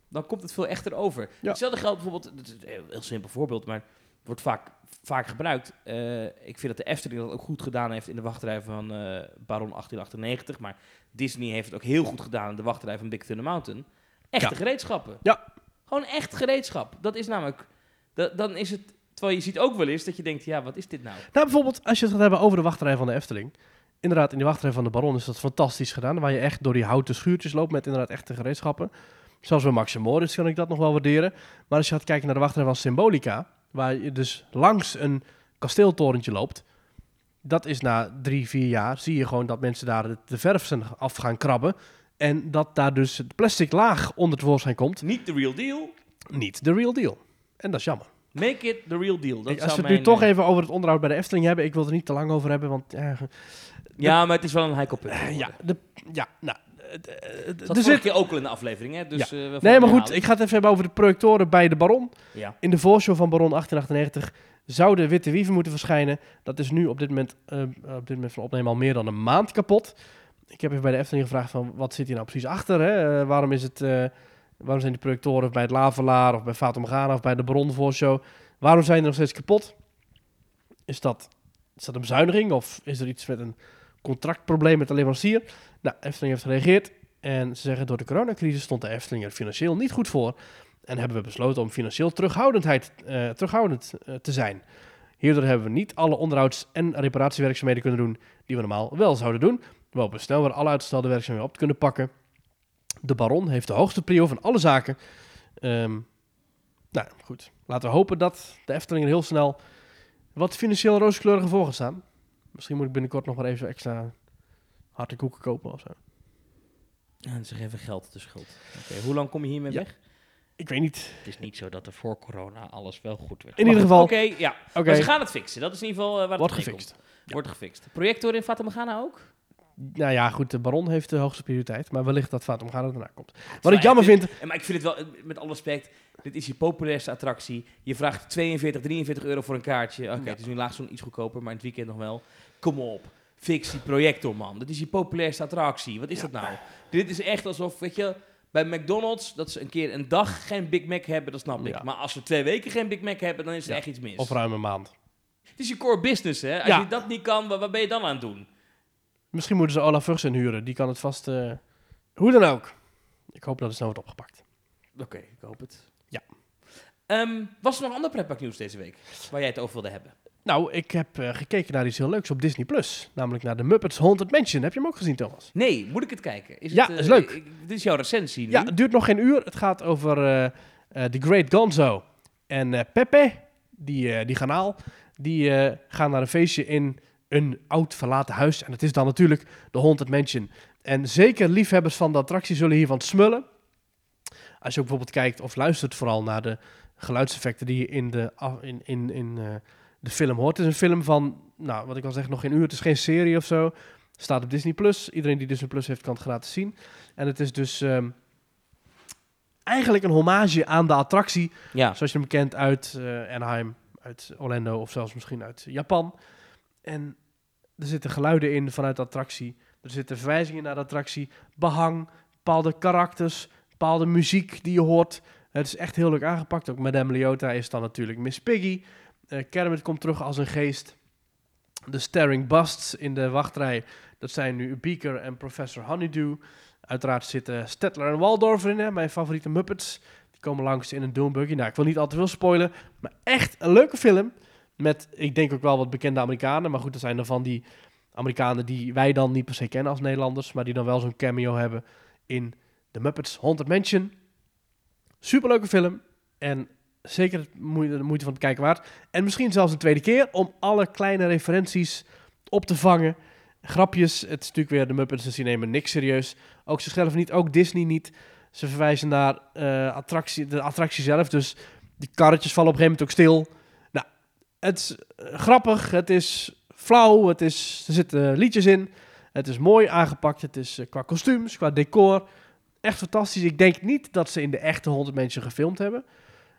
dan komt het veel echter over. Ja. Hetzelfde geldt bijvoorbeeld, dat is een heel, simpel voorbeeld, maar het wordt vaak, vaak gebruikt. Eh, ik vind dat de Efteling dat ook goed gedaan heeft in de wachtrij van Baron 1898, maar Disney heeft het ook heel goed gedaan in de wachtrij van Big Thunder Mountain. Echte Ja. gereedschappen. Ja. Gewoon echt gereedschap. Dat is namelijk, da- dan is het, terwijl je ziet ook wel eens dat je denkt, ja, wat is dit nou? Nou, bijvoorbeeld, als je het gaat hebben over de wachtrij van de Efteling. Inderdaad, in de wachtrij van de Baron is dat fantastisch gedaan. Waar je echt door die houten schuurtjes loopt met inderdaad echte gereedschappen. Zelfs bij Max en Moritz kan ik dat nog wel waarderen. Maar als je gaat kijken naar de wachtrij van Symbolica, waar je dus langs een kasteeltorentje loopt. Dat is na drie, vier jaar, zie je gewoon dat mensen daar de, de verf zijn af gaan krabben. En dat daar dus het plastic laag onder tevoorschijn komt. Niet de real deal, Niet de real deal. En dat is jammer. Make it the real deal. Dat als zou we het nu toch eh, even over het onderhoud bij de Efteling hebben. Ik wil er niet te lang over hebben, want... eh, Ja, maar het is wel een heikel punt. Eh, ja, de, ja, nou, Dat zit... keer ook al in de aflevering, hè? Dus, Nee, maar goed, ik ga het even hebben over de projectoren bij de Baron. Ja. In de voorshow van Baron 1898 zou de Witte Wieven moeten verschijnen. Dat is nu op dit moment, op dit moment van opnemen al meer dan een maand kapot. Ik heb even bij de Efteling gevraagd van, wat zit hier nou precies achter? Hè? Waarom, is het, waarom zijn die projectoren bij het Lavelaar of bij Fata Morgana of bij de Baron voorshow? Waarom zijn die nog steeds kapot? Is dat, is dat een bezuiniging of is er iets met een contractprobleem met de leverancier? Nou, Efteling heeft gereageerd en ze zeggen door de coronacrisis stond de Efteling er financieel niet goed voor. En hebben we besloten om financieel terughoudendheid, eh, terughoudend eh, te zijn. Hierdoor hebben we niet alle onderhouds- en reparatiewerkzaamheden kunnen doen die we normaal wel zouden doen. We hopen snel weer alle uitgestelde werkzaamheden op te kunnen pakken. De baron heeft de hoogste prio van alle zaken. Ehm, nou goed, laten we hopen dat de Efteling er heel snel wat financieel rooskleuriger voor gaat staan. Misschien moet ik binnenkort nog maar even extra harde koeken kopen of zo. En zeg even geld de schuld. Hoe lang kom je hiermee Ja. weg? Ik weet niet. Het is niet zo dat er voor corona alles wel goed werd. In Maar ieder geval- Oké, ja. Oké, Maar ze gaan het fixen. Dat is in ieder geval eh, waar wordt het gefixt. neerkomt. Wordt gefixt. Projector in Fata Morgana ook? Nou ja, goed, de baron heeft de hoogste prioriteit. Maar wellicht dat Fatum Morgana daarna komt. Wat ik jammer vind... Maar ik vind het wel, eh, met alle respect, dit is je populairste attractie. Je vraagt 42, 43 euro voor een kaartje. Oké, Ja. het is nu laagst iets goedkoper, maar in het weekend nog wel. Kom op. Fix die projector, man. Dat is je populairste attractie. Wat is dat nou? Dit is echt alsof, weet je, bij McDonald's, dat ze een keer een dag geen Big Mac hebben, dat snap ik. Ja. Maar als ze twee weken geen Big Mac hebben, dan is er echt iets mis. Of ruim een maand. Het is je core business, hè? Als je dat niet kan, wat, wat ben je dan aan het doen? Misschien moeten ze Olaf Vugs inhuren. Die kan het vast... eh, Hoe dan ook. Ik hoop dat het snel wordt opgepakt. Oké, ik hoop het. Ja. Ehm, was er nog ander pretparknieuws deze week, waar jij het over wilde hebben? Nou, ik heb eh, gekeken naar iets heel leuks op Disney+. Plus. Namelijk naar de Muppets Haunted Mansion. Heb je hem ook gezien, Thomas? Nee, moet ik het kijken? Is Ja, het, is leuk. ik- dit is jouw recensie nu? Ja, het duurt nog geen uur. Het gaat over eh, eh, The Great Gonzo en eh, Pepe, die, eh, die garnaal. Die eh, gaan naar een feestje in een oud verlaten huis. En het is dan natuurlijk de Haunted Mansion. En zeker liefhebbers van de attractie zullen hiervan smullen. Als je ook bijvoorbeeld kijkt of luistert vooral naar de geluidseffecten die je in de, in, in, in, eh, de film hoort. Het is een film van, nou, wat ik al zeg, nog geen uur. Het is geen serie of zo. Staat op Disney+. Plus. Iedereen die Disney Plus heeft, kan het gratis zien. En het is dus ehm, eigenlijk een hommage aan de attractie. Ja. Zoals je hem kent uit eh, Anaheim, uit Orlando of zelfs misschien uit Japan. En er zitten geluiden in vanuit de attractie. Er zitten verwijzingen naar de attractie. Behang, bepaalde karakters, bepaalde muziek die je hoort. Het is echt heel leuk aangepakt. Ook Madame Leota is dan natuurlijk Miss Piggy. Eh Kermit komt terug als een geest. De staring busts in de wachtrij, dat zijn nu Beaker en Professor Honeydew. Uiteraard zitten Stettler en Waldorf erin, mijn favoriete Muppets. Die komen langs in een Doombuggy. Nou, ik wil niet al te veel spoilen, maar echt een leuke film. Met, ik denk ook wel wat bekende Amerikanen. Maar goed, dat zijn er van die Amerikanen die wij dan niet per se kennen als Nederlanders. Maar die dan wel zo'n cameo hebben in The Muppets Haunted Mansion. Superleuke film. En zeker de moeite van het kijken waard. En misschien zelfs een tweede keer om alle kleine referenties op te vangen. Grapjes. Het is natuurlijk weer de Muppets, dus die nemen niks serieus. Ook zichzelf niet, ook Disney niet. Ze verwijzen naar eh, attractie, de attractie zelf. Dus die karretjes vallen op een gegeven moment ook stil. Het is eh, grappig. Het is flauw. Het is, er zitten liedjes in. Het is mooi aangepakt. Het is eh, qua kostuums, qua decor. Echt fantastisch. Ik denk niet dat ze in de echte 100 mensen gefilmd hebben.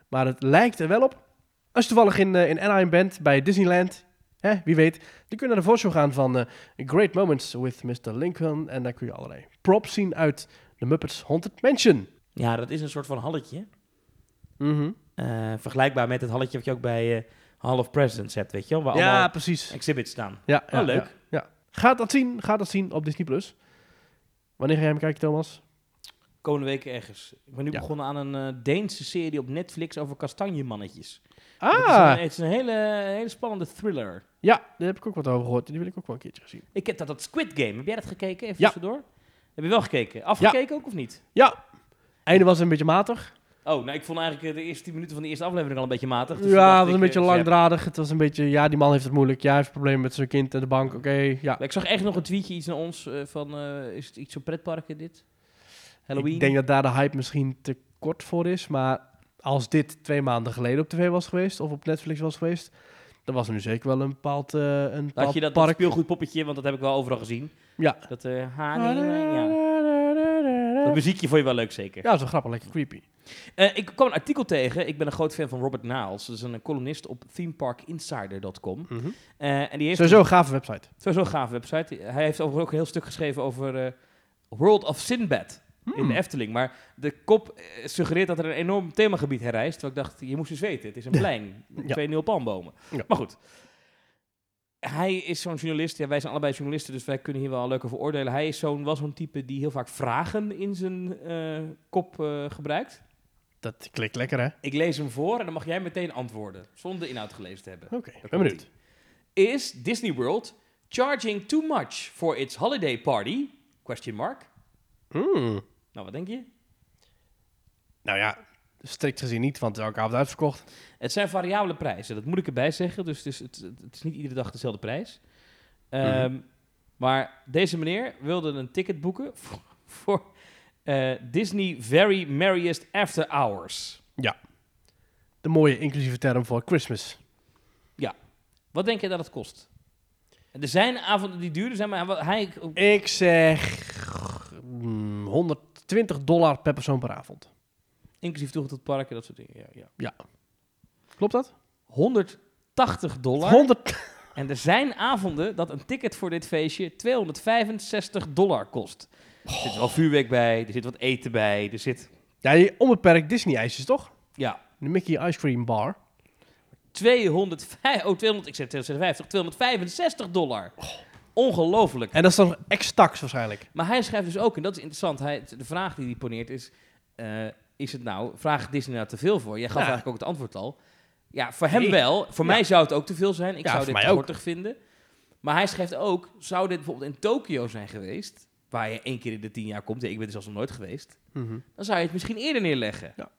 Maar het lijkt er wel op. Als je toevallig in, eh, in Anaheim bent, bij Disneyland, hè, wie weet, dan kun je naar de voorshow gaan van Great Moments with Mr. Lincoln. En dan kun je allerlei props zien uit de Muppets Haunted Mansion. Ja, dat is een soort van halletje. Mhm. Vergelijkbaar met het halletje wat je ook bij Hall of Presidents hebt, weet je wel? Waar Ja, allemaal precies. exhibits staan. Ja, Oh, ja, leuk. Ja, ja. Ga dat zien, ga dat zien op Disney+. Plus. Wanneer ga jij hem kijken, Thomas? Komende week ergens. Ik ben nu Ja. begonnen aan een eh, Deense serie op Netflix over kastanjemannetjes. Ah, is een, het is een hele, hele spannende thriller. ja, daar heb ik ook wat over gehoord. Die wil ik ook wel een keertje gezien. Ik heb dat, dat Squid Game. Heb jij dat gekeken? Even Ja. tussendoor. Heb je wel gekeken? Afgekeken ook of niet? Ja, einde was een beetje matig. Oh, nou ik vond eigenlijk eh, de eerste 10 minuten van de eerste aflevering al een beetje matig. dus ja, het was een beetje eh, langdradig. Het was een beetje, ja, die man heeft het moeilijk. Ja, hij heeft problemen met zijn kind en de bank. Oké, ja. Ik zag echt nog een tweetje iets naar ons eh, van, is het iets op pretparken dit? Halloween? Ik denk dat daar de hype misschien te kort voor is. Maar als dit twee maanden geleden op tv was geweest, of op Netflix was geweest, dan was er nu zeker wel een bepaald, een Had je dat, dat park. speelgoedpoppetje, want dat heb ik wel overal gezien. Ja. Dat eh honey, ja. Dat muziekje vond je wel leuk zeker. Ja, dat is wel grappig, lekker creepy. Eh, ik kwam een artikel tegen. Ik ben een groot fan van Robert Niles. Dat is een columnist op themeparkinsider.com. Mhm. Eh, en die heeft Sowieso een gave website. sowieso een gave website. Hij heeft overigens ook een heel stuk geschreven over eh, World of Sinbad in Hmm. de Efteling. Maar de kop eh, suggereert dat er een enorm themagebied herrijst. Terwijl ik dacht, je moest eens weten, het is een *laughs* plein. Ja. Twee palmbomen. Ja. Maar goed. Hij is zo'n journalist. Ja, wij zijn allebei journalisten, dus wij kunnen hier wel leuk over oordelen. Hij is zo'n, wel zo'n type die heel vaak vragen in zijn eh, kop eh, gebruikt. Dat klikt lekker, hè? Ik lees hem voor en dan mag jij meteen antwoorden, zonder de inhoud gelezen te hebben. Oké, Daar ben benieuwd. Is Disney World charging too much for its holiday party? Question mark. Hmm. Nou, wat denk je? Nou ja, strikt gezien niet, want elke avond uitverkocht. Het zijn variabele prijzen, dat moet ik erbij zeggen. Dus het is, het, het is niet iedere dag dezelfde prijs. Ehm, Mhm. Maar deze meneer wilde een ticket boeken voor, voor eh, Disney Very Merriest After Hours. De mooie inclusieve term voor Christmas. Wat denk je dat het kost? Er zijn avonden die duurder zijn, maar hij... Ik zeg mm, 120 dollar per persoon per avond. Inclusief toegang tot parken, dat soort dingen. Ja, ja. Klopt dat? 180 dollar. 100. En er zijn avonden dat een ticket voor dit feestje 265 dollar kost. Er zit wel vuurwerk bij, er zit wat eten bij, er zit... Ja, onbeperkt Disney-ijsjes, toch? Ja, De Mickey Ice Cream Bar. 205, oh, 200, ik zeg 250, 265 dollar. Ongelooflijk. En dat is dan ex-tax waarschijnlijk. Maar hij schrijft dus ook, en dat is interessant, hij, de vraag die hij poneert is... eh, is het nou, vraagt Disney nou te veel voor? Jij gaf Ja. eigenlijk ook het antwoord al. Ja, voor hem Nee. wel. Voor Ja. mij zou het ook te veel zijn. Ik Ja, zou dit te kortig vinden. Maar hij schrijft ook, zou dit bijvoorbeeld in Tokio zijn geweest... waar je één keer in de tien jaar komt, ja, ik ben er zelfs nog nooit geweest... Mhm. dan zou je het misschien eerder neerleggen. Ja.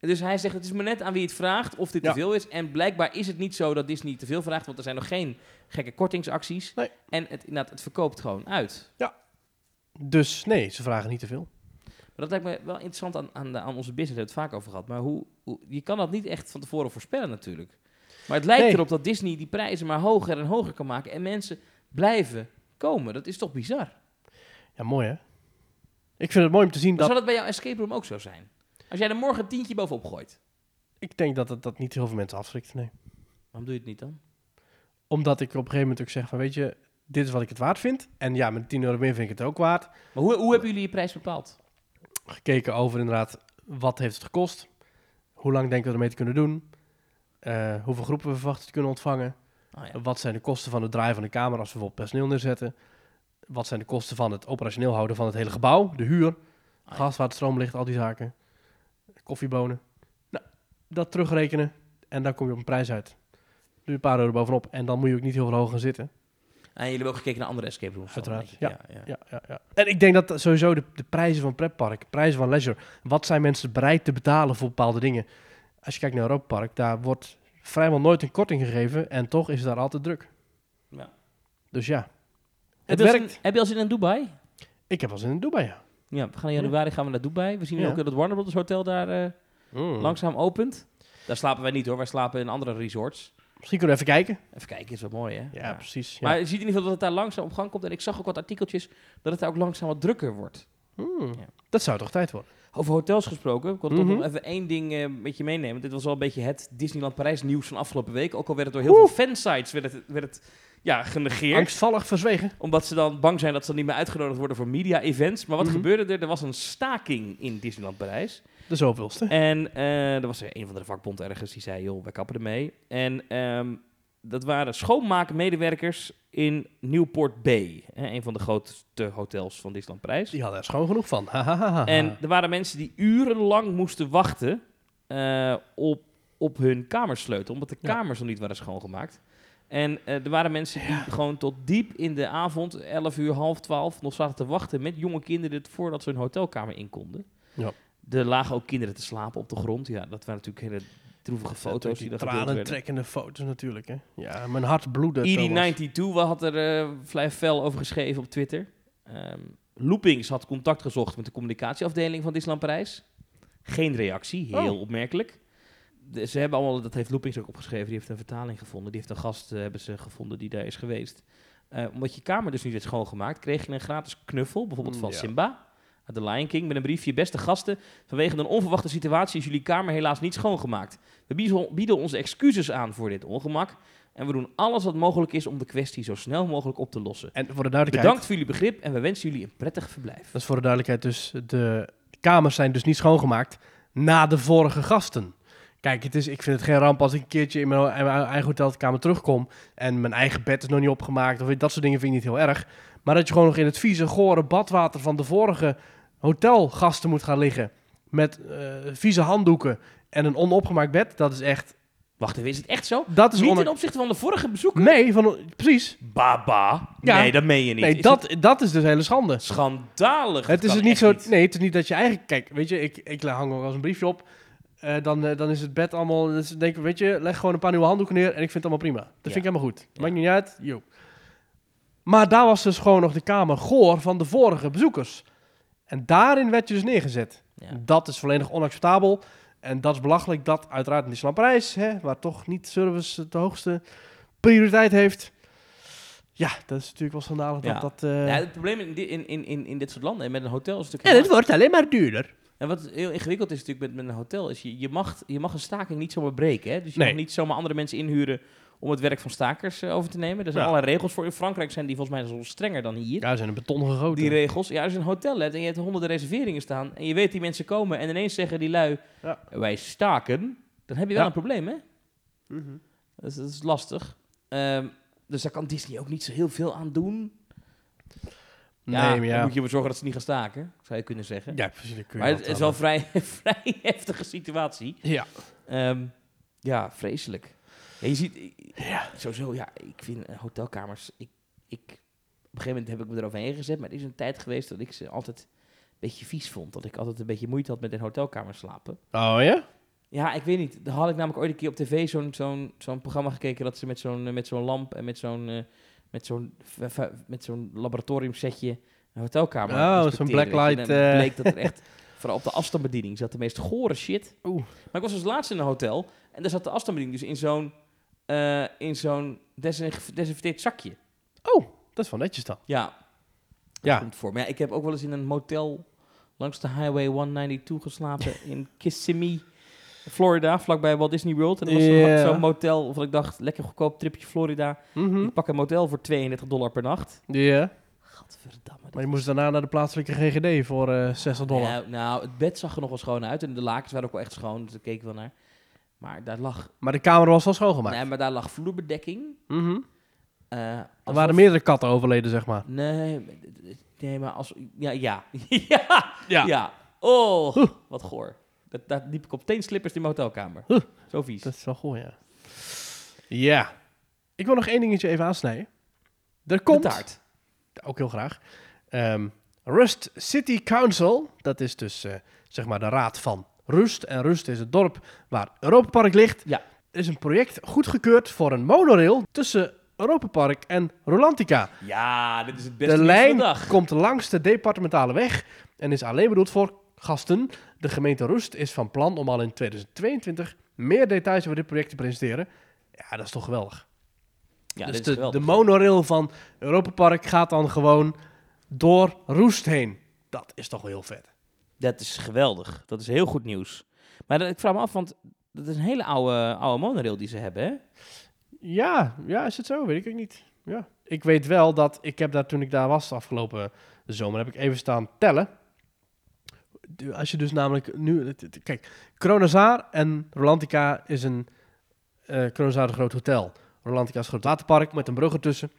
En Dus hij zegt, het is maar net aan wie het vraagt of dit Ja. te veel is. En blijkbaar is het niet zo dat Disney te veel vraagt, want er zijn nog geen gekke kortingsacties. Nee. En het, inderdaad, het verkoopt gewoon uit. Dus nee, ze vragen niet te veel. Maar dat lijkt me wel interessant aan, aan, de, aan onze business, hebben we het vaak over gehad. Maar hoe, hoe, je kan dat niet echt van tevoren voorspellen natuurlijk. Maar het lijkt Nee. erop dat Disney die prijzen maar hoger en hoger kan maken. En mensen blijven komen. Dat is toch bizar? Ja, mooi hè? Ik vind het mooi om te zien Maar dat... Zou dat bij jouw escape room ook zo zijn? Als jij er morgen een tientje bovenop gooit, Ik denk dat het dat niet heel veel mensen afschrikt, nee. waarom doe je het niet dan? Omdat ik op een gegeven moment ook zeg van, weet je... dit is wat ik het waard vind. En ja, met 10 euro meer vind ik het ook waard. Maar hoe, hoe hebben jullie je prijs bepaald? Gekeken over inderdaad, wat heeft het gekost? Hoe lang denken we ermee te kunnen doen? Eh, hoeveel groepen we verwachten te kunnen ontvangen? Oh, ja. Wat zijn de kosten van het draaien van de camera als we bijvoorbeeld personeel neerzetten? Wat zijn de kosten van het operationeel houden van het hele gebouw? De huur, ja. gas, water, stroomlicht, al die zaken. Koffiebonen. Nou, dat terugrekenen en dan kom je op een prijs uit. Doe je een paar euro bovenop en dan moet je ook niet heel veel hoger gaan zitten. En jullie hebben ook gekeken naar andere escape rooms? Uiteraard, ja. Ja, ja, ja. En ik denk dat sowieso de, de prijzen van pretpark, prijzen van leisure, wat zijn mensen bereid te betalen voor bepaalde dingen? Als je kijkt naar Europa Park, daar wordt vrijwel nooit een korting gegeven en toch is het daar altijd druk. Ja. Dus ja, Heb het je al zin- werkt. heb je al zin in Dubai? Ik heb wel zin in Dubai, ja. Ja, we gaan in januari gaan we naar Dubai. We zien Ja. ook dat het Warner Brothers Hotel daar eh, Mm. langzaam opent. Daar slapen wij niet hoor, wij slapen in andere resorts. Misschien kunnen we even kijken. Even kijken, is wel mooi hè? Ja, precies. Ja. Maar je ziet in ieder geval dat het daar langzaam op gang komt. En ik zag ook wat artikeltjes dat het daar ook langzaam wat drukker wordt. Ja. Dat zou toch tijd worden? Over hotels gesproken, ik wil toch Mhm. nog even één ding eh, met je meenemen. Dit was wel een beetje het Disneyland Parijs nieuws van afgelopen week. Ook al werd het door heel veel fansites werd het, werd het, ja, genegeerd. Angstvallig verzwegen. Omdat ze dan bang zijn dat ze dan niet meer uitgenodigd worden voor media-events. Maar wat Mhm. gebeurde er? Er was een staking in Disneyland Parijs. De zoveelste. En eh, er was er een van de vakbond ergens die zei, joh, wij kappen ermee. En ehm, dat waren schoonmaakmedewerkers in Newport Bay. Hè, een van de grootste hotels van Disneyland Parijs. Die hadden er schoon genoeg van. En er waren mensen die urenlang moesten wachten eh, op, op hun kamersleutel, omdat de Ja. kamers nog niet waren schoongemaakt. En eh, er waren mensen die gewoon tot diep in de avond, 11 uur, half 12, nog zaten te wachten met jonge kinderen voordat ze hun hotelkamer in konden. Ja. Er lagen ook kinderen te slapen op de grond. Ja, dat waren natuurlijk hele droevige foto's die gedeeld werden. tranentrekkende foto's natuurlijk, hè. Ja, mijn hart bloedde. ED92 had er vrij fel over geschreven op Twitter. Ehm, Loopings had contact gezocht met de communicatieafdeling van Disneyland Parijs. Geen reactie, heel Oh. opmerkelijk. De- ze hebben allemaal, dat heeft Loopings ook opgeschreven, die heeft een vertaling gevonden. Die heeft een gast eh, hebben ze gevonden die daar is geweest. Eh, omdat je kamer dus niet werd schoongemaakt, kreeg je een gratis knuffel, bijvoorbeeld van Mm, ja. Simba. Uit The Lion King, met een briefje. Beste gasten, vanwege een onverwachte situatie is jullie kamer helaas niet schoongemaakt. We bieden- onze excuses aan voor dit ongemak. En we doen alles wat mogelijk is om de kwestie zo snel mogelijk op te lossen. En voor de duidelijkheid... Bedankt voor jullie begrip en we wensen jullie een prettig verblijf. Dat is voor de duidelijkheid dus, de kamers zijn dus niet schoongemaakt na de vorige gasten. Kijk, het is, ik vind het geen ramp als ik een keertje in mijn, in mijn eigen hotelkamer terugkom en mijn eigen bed is nog niet opgemaakt of dat soort dingen vind ik niet heel erg. Maar dat je gewoon nog in het vieze, gore badwater van de vorige hotelgasten moet gaan liggen met eh, vieze handdoeken en een onopgemaakt bed, dat is echt... Wacht even, is het echt zo? Dat is Niet ona- ten opzichte van de vorige bezoeker? Nee, van, precies. Baba. Ja. Nee, dat meen je niet. Nee, Is dat, dat is dus hele schande. schandalig. Het is het niet zo. Nee, het is niet dat je eigenlijk. Kijk, weet je, ik, ik hang ook eens een briefje op. Eh, dan, eh, dan is het bed allemaal. Dus denk, weet je, leg gewoon een paar nieuwe handdoeken neer en ik vind het allemaal prima. Dat vind ik helemaal goed. Ja. Maakt niet uit. Yo. Maar daar was dus gewoon nog de kamer goor van de vorige bezoekers. En daarin werd je dus neergezet. Ja. Dat is volledig onacceptabel. En dat is belachelijk dat uiteraard in Disneyland Parijs, hè, waar toch niet service de hoogste prioriteit heeft. Ja, dat is natuurlijk wel schandalig Ja. dat dat... eh, Ja, het probleem in, in, in, in, dit soort landen en met een hotel is natuurlijk... en het wordt alleen maar duurder. En wat heel ingewikkeld is natuurlijk met, met een hotel, is je, je, mag, je mag een staking niet zomaar breken. Hè? Dus je Nee. mag niet zomaar andere mensen inhuren om het werk van stakers eh, over te nemen. Er zijn Ja. allerlei regels voor. In Frankrijk zijn die volgens mij zelfs strenger dan hier. Ja, zijn een beton gegoten. Die regels. Ja, als je een hotel hebt en je hebt honderden reserveringen staan en je weet die mensen komen en ineens zeggen die lui, Ja. wij staken, dan heb je wel een probleem, hè? Mhm. Dat is, dat is lastig. Ehm, dus daar kan Disney ook niet zo heel veel aan doen. Nee, ja, maar dan ja. moet je ervoor zorgen dat ze niet gaan staken, zou je kunnen zeggen. Ja, precies. dat kun je maar het is wel een vrij, *laughs* vrij heftige situatie. Ja. Ehm, ja, vreselijk. Ja, je ziet, Ja. sowieso, ja, ik vind eh, hotelkamers, ik, ik, op een gegeven moment heb ik me eroverheen gezet, maar er is een tijd geweest dat ik ze altijd een beetje vies vond. Dat ik altijd een beetje moeite had met in hotelkamers slapen. Oh ja? Ja, ik weet niet. Daar had ik namelijk ooit een keer op tv zo'n zo'n zo'n programma gekeken dat ze met zo'n eh, met zo'n lamp en met zo'n eh, met zo'n met zo'n laboratoriumsetje een hotelkamer. Oh, zo'n blacklight, En dan bleek dat er echt vooral op de afstandsbediening zat de meest gore shit. Oeh. Maar ik was als laatste in een hotel en daar zat de afstandsbediening dus in zo'n eh, in zo'n desinf- desinfecteerd zakje. Oh, dat is wel netjes dan. Ja. Dat Ja. komt voor. Maar ja, ik heb ook wel eens in een motel langs de Highway 192 geslapen *laughs* in Kissimmee. Florida, vlakbij Walt Disney World. En dat was zo'n- motel, of ik dacht, lekker goedkoop tripje Florida. Mhm. Ik pak een motel voor 32 dollar per nacht. Ja. Gadverdamme. Maar je moest daarna naar de plaatselijke GGD voor eh 60 dollar. Nou, nou, het bed zag er nog wel schoon uit. En de lakens waren ook wel echt schoon, dus daar keek ik wel naar. Maar daar lag, Maar de kamer was wel schoongemaakt. nee, maar daar lag vloerbedekking. Mhm. Eh, Er waren meerdere katten overleden, zeg maar. Nee, nee, maar als... Ja, ja. *laughs* ja. Ja. Ja. Oh, wat goor. Dat, daar liep ik op teenslippers in mijn hotelkamer. Huh. Zo vies. Dat is wel goed, ja. Ja. Ik wil nog één dingetje even aansnijden. Er komt... De taart. Ook heel graag. Ehm, Rust City Council. Dat is dus, eh, zeg maar, de raad van Rust. En Rust is het dorp waar Europa Park ligt. Ja. Er is een project goedgekeurd voor een monorail tussen Europa Park en Rolantica. Ja, dit is het beste De lijn komt langs de departementale weg en is alleen bedoeld voor gasten. De gemeente Rust is van plan om al in 2022 meer details over dit project te presenteren. Ja, dat is toch geweldig. Ja, dus dit is de, de monorail van Europa Park gaat dan gewoon door Roest heen. Dat is toch wel heel vet. Dat is geweldig. Dat is heel goed nieuws. Maar ik vraag me af, want dat is een hele oude, oude monorail die ze hebben, hè? Ja, ja, is het zo? Weet ik niet. Ja. Ik weet wel dat ik heb daar toen ik daar was afgelopen zomer, heb ik even staan tellen. Als je dus namelijk nu, kijk, Kronozaar en Rolantica is een, is een groot hotel. Rolantica is een groot waterpark met een brug ertussen.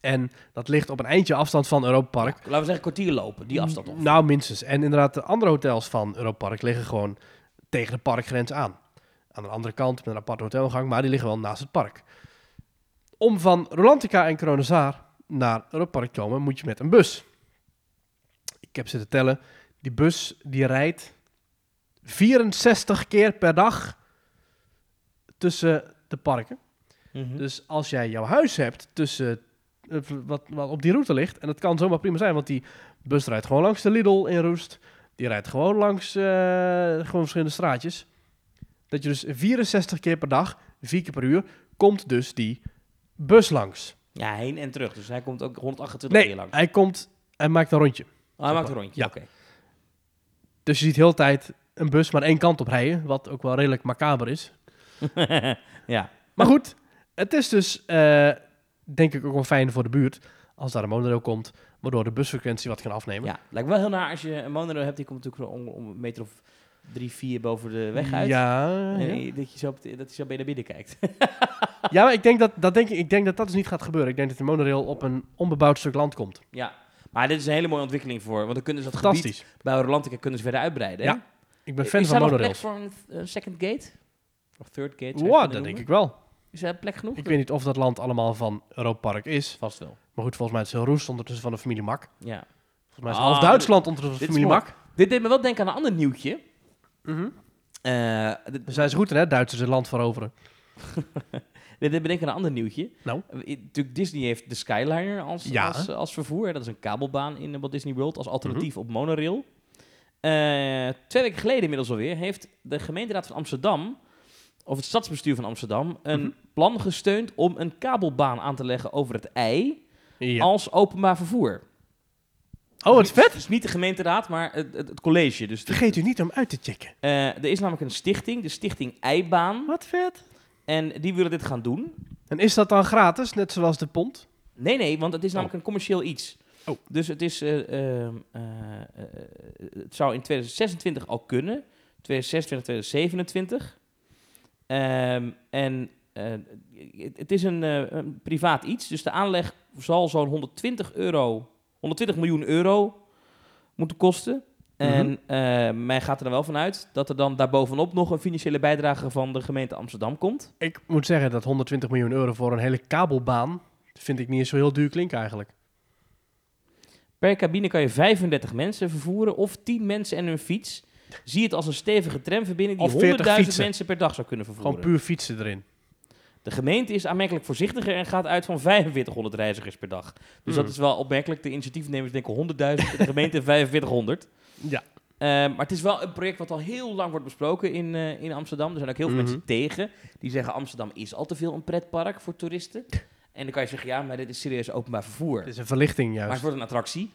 En dat ligt op een eindje afstand van Europa Park. Laten we zeggen, kwartier lopen, die afstand of. Nou, minstens. En inderdaad, de andere hotels van Europa Park liggen gewoon tegen de parkgrens aan. Aan de andere kant met een aparte hotelgang, maar die liggen wel naast het park. Om van Rolantica en Kronezaar naar Europa Park te komen, moet je met een bus. Ik heb zitten tellen. Die bus die rijdt 64 keer per dag tussen de parken. Mhm. Dus als jij jouw huis hebt tussen wat, wat op die route ligt, en dat kan zomaar prima zijn, want die bus rijdt gewoon langs de Lidl in Roest, die rijdt gewoon langs eh, gewoon verschillende straatjes. Dat je dus 64 keer per dag, vier keer per uur, komt dus die bus langs. Ja, heen en terug. Dus hij komt ook 128 Nee, keer lang. hij komt, hij maakt een rondje. Oh, hij maakt een rondje, Ja. oké. Dus je ziet heel de tijd een bus maar één kant op rijden, wat ook wel redelijk macaber is. *laughs* ja. Maar goed, het is dus eh, denk ik ook wel fijn voor de buurt als daar een monorail komt, waardoor de busfrequentie wat kan afnemen. ja, lijkt me wel heel naar als je een monorail hebt, die komt natuurlijk om, om een meter of drie, vier boven de weg uit. Ja, ja. dat je zo, op de- dat je zo bij naar binnen kijkt. *laughs* ja maar ik denk dat, dat, denk ik, ik denk dat dat dus niet gaat gebeuren. Ik denk dat de monorail op een onbebouwd stuk land komt. ja. Maar dit is een hele mooie ontwikkeling voor. Want dan kunnen ze dat gebied Fantastisch. bij Rolantica kunnen ze verder uitbreiden. hè? Ja, Ik ben fan is van daar nog plek monorails. voor een eh, second gate? Of third gate? kunnen dat denk ik wel. Is er plek genoeg? Ik weet niet of dat land allemaal van Europa Park is. Vast wel. Maar goed, volgens mij is het heel roest ondertussen van de familie Mak. Ja. Volgens mij is Ah, half Duitsland ondertussen van de familie Mak. Dit deed me wel denken aan een ander nieuwtje. Mhm. Eh, zijn ze goed in, hè? Duitsers het land veroveren. *laughs* dit deed me denken aan een ander nieuwtje. Nou? Eh, natuurlijk, Disney heeft de Skyliner als, Ja. als, als vervoer. Dat is een kabelbaan in eh, Walt Disney World als alternatief Mhm. op monorail. Eh, twee weken geleden inmiddels alweer heeft de gemeenteraad van Amsterdam, of het stadsbestuur van Amsterdam, een Mhm. plan gesteund om een kabelbaan aan te leggen over het ei Ja. als openbaar vervoer. Oh, wat vet! Dus niet de gemeenteraad, maar het, het, het college. Dus de- Vergeet u niet om uit te checken. eh, er is namelijk een stichting, de Stichting Eibaan. Wat vet. En die willen dit gaan doen. En is dat dan gratis, net zoals de pont? Nee, nee, want het is namelijk een commercieel iets. Oh. Dus het, is, eh, ehm, eh, eh, het zou in 2026 al kunnen. 2026, 2027. Ehm, en eh, het, is een, eh, een privaat iets. Dus de aanleg zal zo'n 120 euro, 120 miljoen euro moeten kosten. En eh, mij gaat er dan wel vanuit dat er dan daarbovenop nog een financiële bijdrage van de gemeente Amsterdam komt. Ik moet zeggen dat 120 miljoen euro voor een hele kabelbaan... vind ik niet eens zo heel duur klinken eigenlijk. Per cabine kan je 35 mensen vervoeren of 10 mensen en hun fiets. Zie het als een stevige tramverbinding die Of 40 100.000 fietsen. mensen per dag zou kunnen vervoeren. Gewoon puur fietsen erin. De gemeente is aanmerkelijk voorzichtiger en gaat uit van 4500 reizigers per dag. Dus Hmm. dat is wel opmerkelijk. De initiatiefnemers denken 100.000, de gemeente *laughs* 4500. Ja. Eh, maar het is wel een project wat al heel lang wordt besproken in, eh, in Amsterdam. Er zijn ook heel veel Mhm. mensen tegen. Die zeggen Amsterdam is al te veel een pretpark voor toeristen. En dan kan je zeggen, ja, maar dit is serieus openbaar vervoer. Het is een verlichting Maar juist. het wordt een attractie.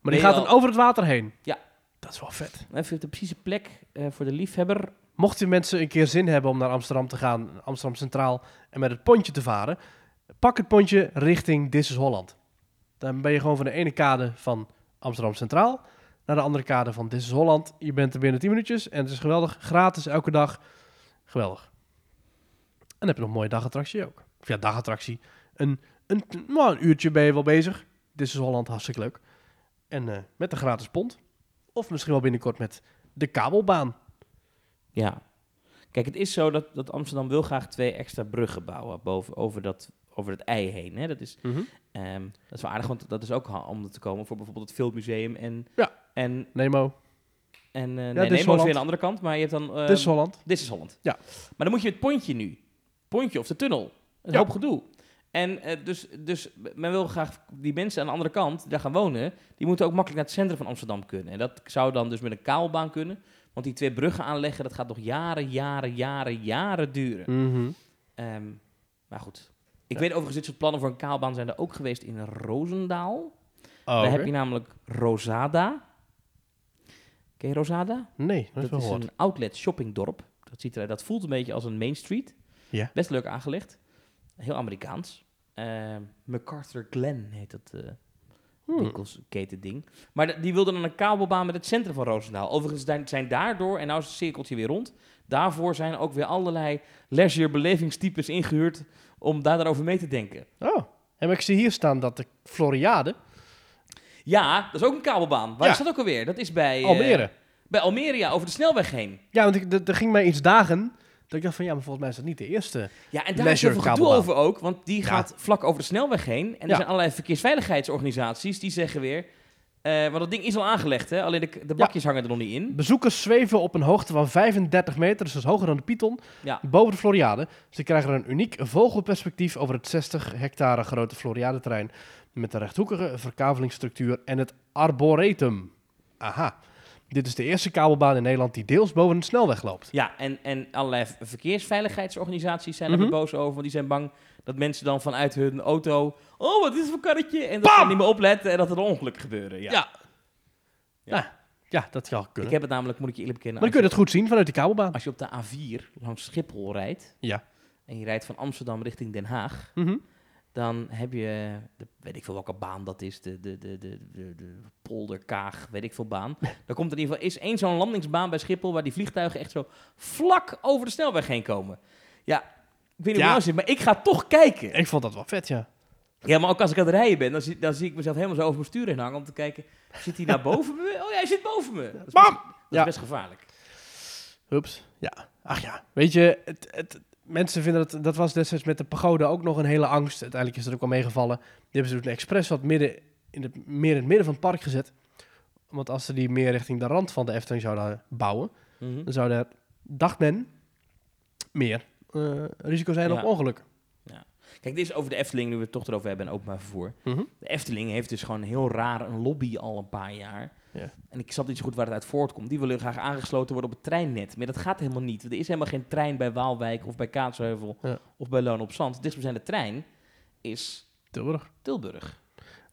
Maar die gaat dan over het water heen. Ja. Dat is wel vet. Even de precieze plek eh, voor de liefhebber. Mochten mensen een keer zin hebben om naar Amsterdam te gaan, Amsterdam Centraal, en met het pontje te varen, pak het pontje richting This is Holland. Dan ben je gewoon van de ene kade van Amsterdam Centraal naar de andere kade van This is Holland. Je bent er binnen 10 minuutjes en het is geweldig. Gratis, elke dag. Geweldig. En dan heb je nog een mooie dagattractie ook. Of ja, dagattractie. Een, een, nou, een uurtje ben je wel bezig. This is Holland, hartstikke leuk. En eh, met een gratis pont. Of misschien wel binnenkort met de kabelbaan. Ja. Kijk, het is zo dat, dat Amsterdam wil graag twee extra bruggen bouwen boven, over, dat, over het ei heen. Hè? Dat, is, ehm, dat is wel aardig, want dat is ook om te komen voor bijvoorbeeld het Filmmuseum en... Ja. En, Nemo, en uh, nee, Dit is Nemo is weer aan de andere kant, maar je hebt dan... ehm, This is Holland. Dit is Holland. Ja. Maar dan moet je het pontje nu. Pontje of de tunnel. Een Ja. hoop gedoe. En eh, dus, dus men wil graag die mensen aan de andere kant die daar gaan wonen, die moeten ook makkelijk naar het centrum van Amsterdam kunnen. En dat zou dan dus met een kabelbaan kunnen. Want die twee bruggen aanleggen, dat gaat nog jaren, jaren, jaren, jaren duren. Mhm. Ehm, maar goed. Ik Ja. weet overigens, dit soort plannen voor een kabelbaan zijn er ook geweest in Roosendaal. Oh, Daar heb je namelijk Rosada. Ken je Rosada? Nee, dat is Dat wel is een outlet shoppingdorp. Dat, ziet er, dat voelt een beetje als een Main Street. Ja. Best leuk aangelegd. Heel Amerikaans. Eh, MacArthur Glen heet dat uh, Hmm. winkelsketen ding. Maar de- die wilden dan een kabelbaan met het centrum van Roosendaal. Overigens zijn daardoor, en nou is het cirkeltje weer rond, daarvoor zijn ook weer allerlei leisure belevingstypes ingehuurd om daar dan over mee te denken. Oh, en ik zie hier staan dat de Floriade, Ja, dat is ook een kabelbaan. Waar Ja. is dat ook alweer? Dat is bij... eh, Almere. bij Almere, ja, over de snelweg heen. Ja, want ik, er ging mij iets dagen dat ik dacht van ja, maar volgens mij is dat niet de eerste. Ja, en daar is Leisure heel veel gedoe kabelbaan. over ook, want die Ja. gaat vlak over de snelweg heen. En er Ja. zijn allerlei verkeersveiligheidsorganisaties die zeggen weer... eh want dat ding is al aangelegd, hè? alleen de, de bakjes hangen er nog niet in. Bezoekers zweven op een hoogte van 35 meter, dus dat is hoger dan de Python, boven de Floriade. Ze krijgen een uniek vogelperspectief over het 60 hectare grote Floriade-terrein met de rechthoekige verkavelingsstructuur en het arboretum. Aha. Dit is de eerste kabelbaan in Nederland die deels boven een snelweg loopt. Ja, en, en allerlei verkeersveiligheidsorganisaties zijn er weer boos over. Want die zijn bang dat mensen dan vanuit hun auto... Oh, wat is het voor karretje? En dat ze niet meer opletten en dat er ongelukken gebeuren. Ja. Ja. Ja, ja dat zou kunnen. Ik heb het namelijk, moet ik je eerlijk bekennen... Maar dan kun je het goed zien vanuit die kabelbaan. Als je op de A4 langs Schiphol rijdt... Ja. en je rijdt van Amsterdam richting Den Haag... Mhm. Dan heb je, de, weet ik veel welke baan dat is, de, de, de, de, de, de polderkaag, weet ik veel baan. Dan komt er in ieder geval, is één zo'n landingsbaan bij Schiphol, waar die vliegtuigen echt zo vlak over de snelweg heen komen. Ja, ik weet niet hoe Ja. het nou zit, maar ik ga toch kijken. Ik vond dat wel vet, ja. Ja, maar ook als ik aan het rijden ben, dan zie, dan zie ik mezelf helemaal zo over mijn stuur heen hangen om te kijken, zit hij naar boven me? Oh ja, hij zit boven me. Dat is Bam! best, dat is Ja. best gevaarlijk. Hups. Ja. Ach ja. Weet je, het, het, mensen vinden dat... Dat was destijds met de pagode ook nog een hele angst. Uiteindelijk is dat ook wel meegevallen. Die hebben ze toen expres wat midden in het, meer in het midden van het park gezet. Want als ze die meer richting de rand van de Efteling zouden bouwen... Mhm. dan zou er, dacht men, meer eh, risico zijn Ja. op ongeluk. Kijk, dit is over de Efteling, nu we het toch erover hebben en openbaar vervoer. Mhm. De Efteling heeft dus gewoon heel raar een lobby al een paar jaar. Ja. En ik snap niet zo goed waar het uit voortkomt. Die willen graag aangesloten worden op het treinnet. Maar dat gaat helemaal niet. Er is helemaal geen trein bij Waalwijk of bij Kaatsheuvel Ja. of bij Loon op Zand. Dichtstbijzijnde trein is Tilburg. Tilburg.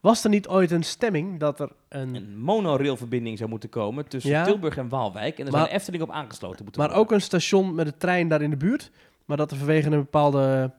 Was er niet ooit een stemming dat er een... Een monorailverbinding zou moeten komen tussen Ja. Tilburg en Waalwijk. En daar Maar- zou de Efteling op aangesloten moeten Maar worden. ook een station met een trein daar in de buurt. Maar dat er vanwege een bepaalde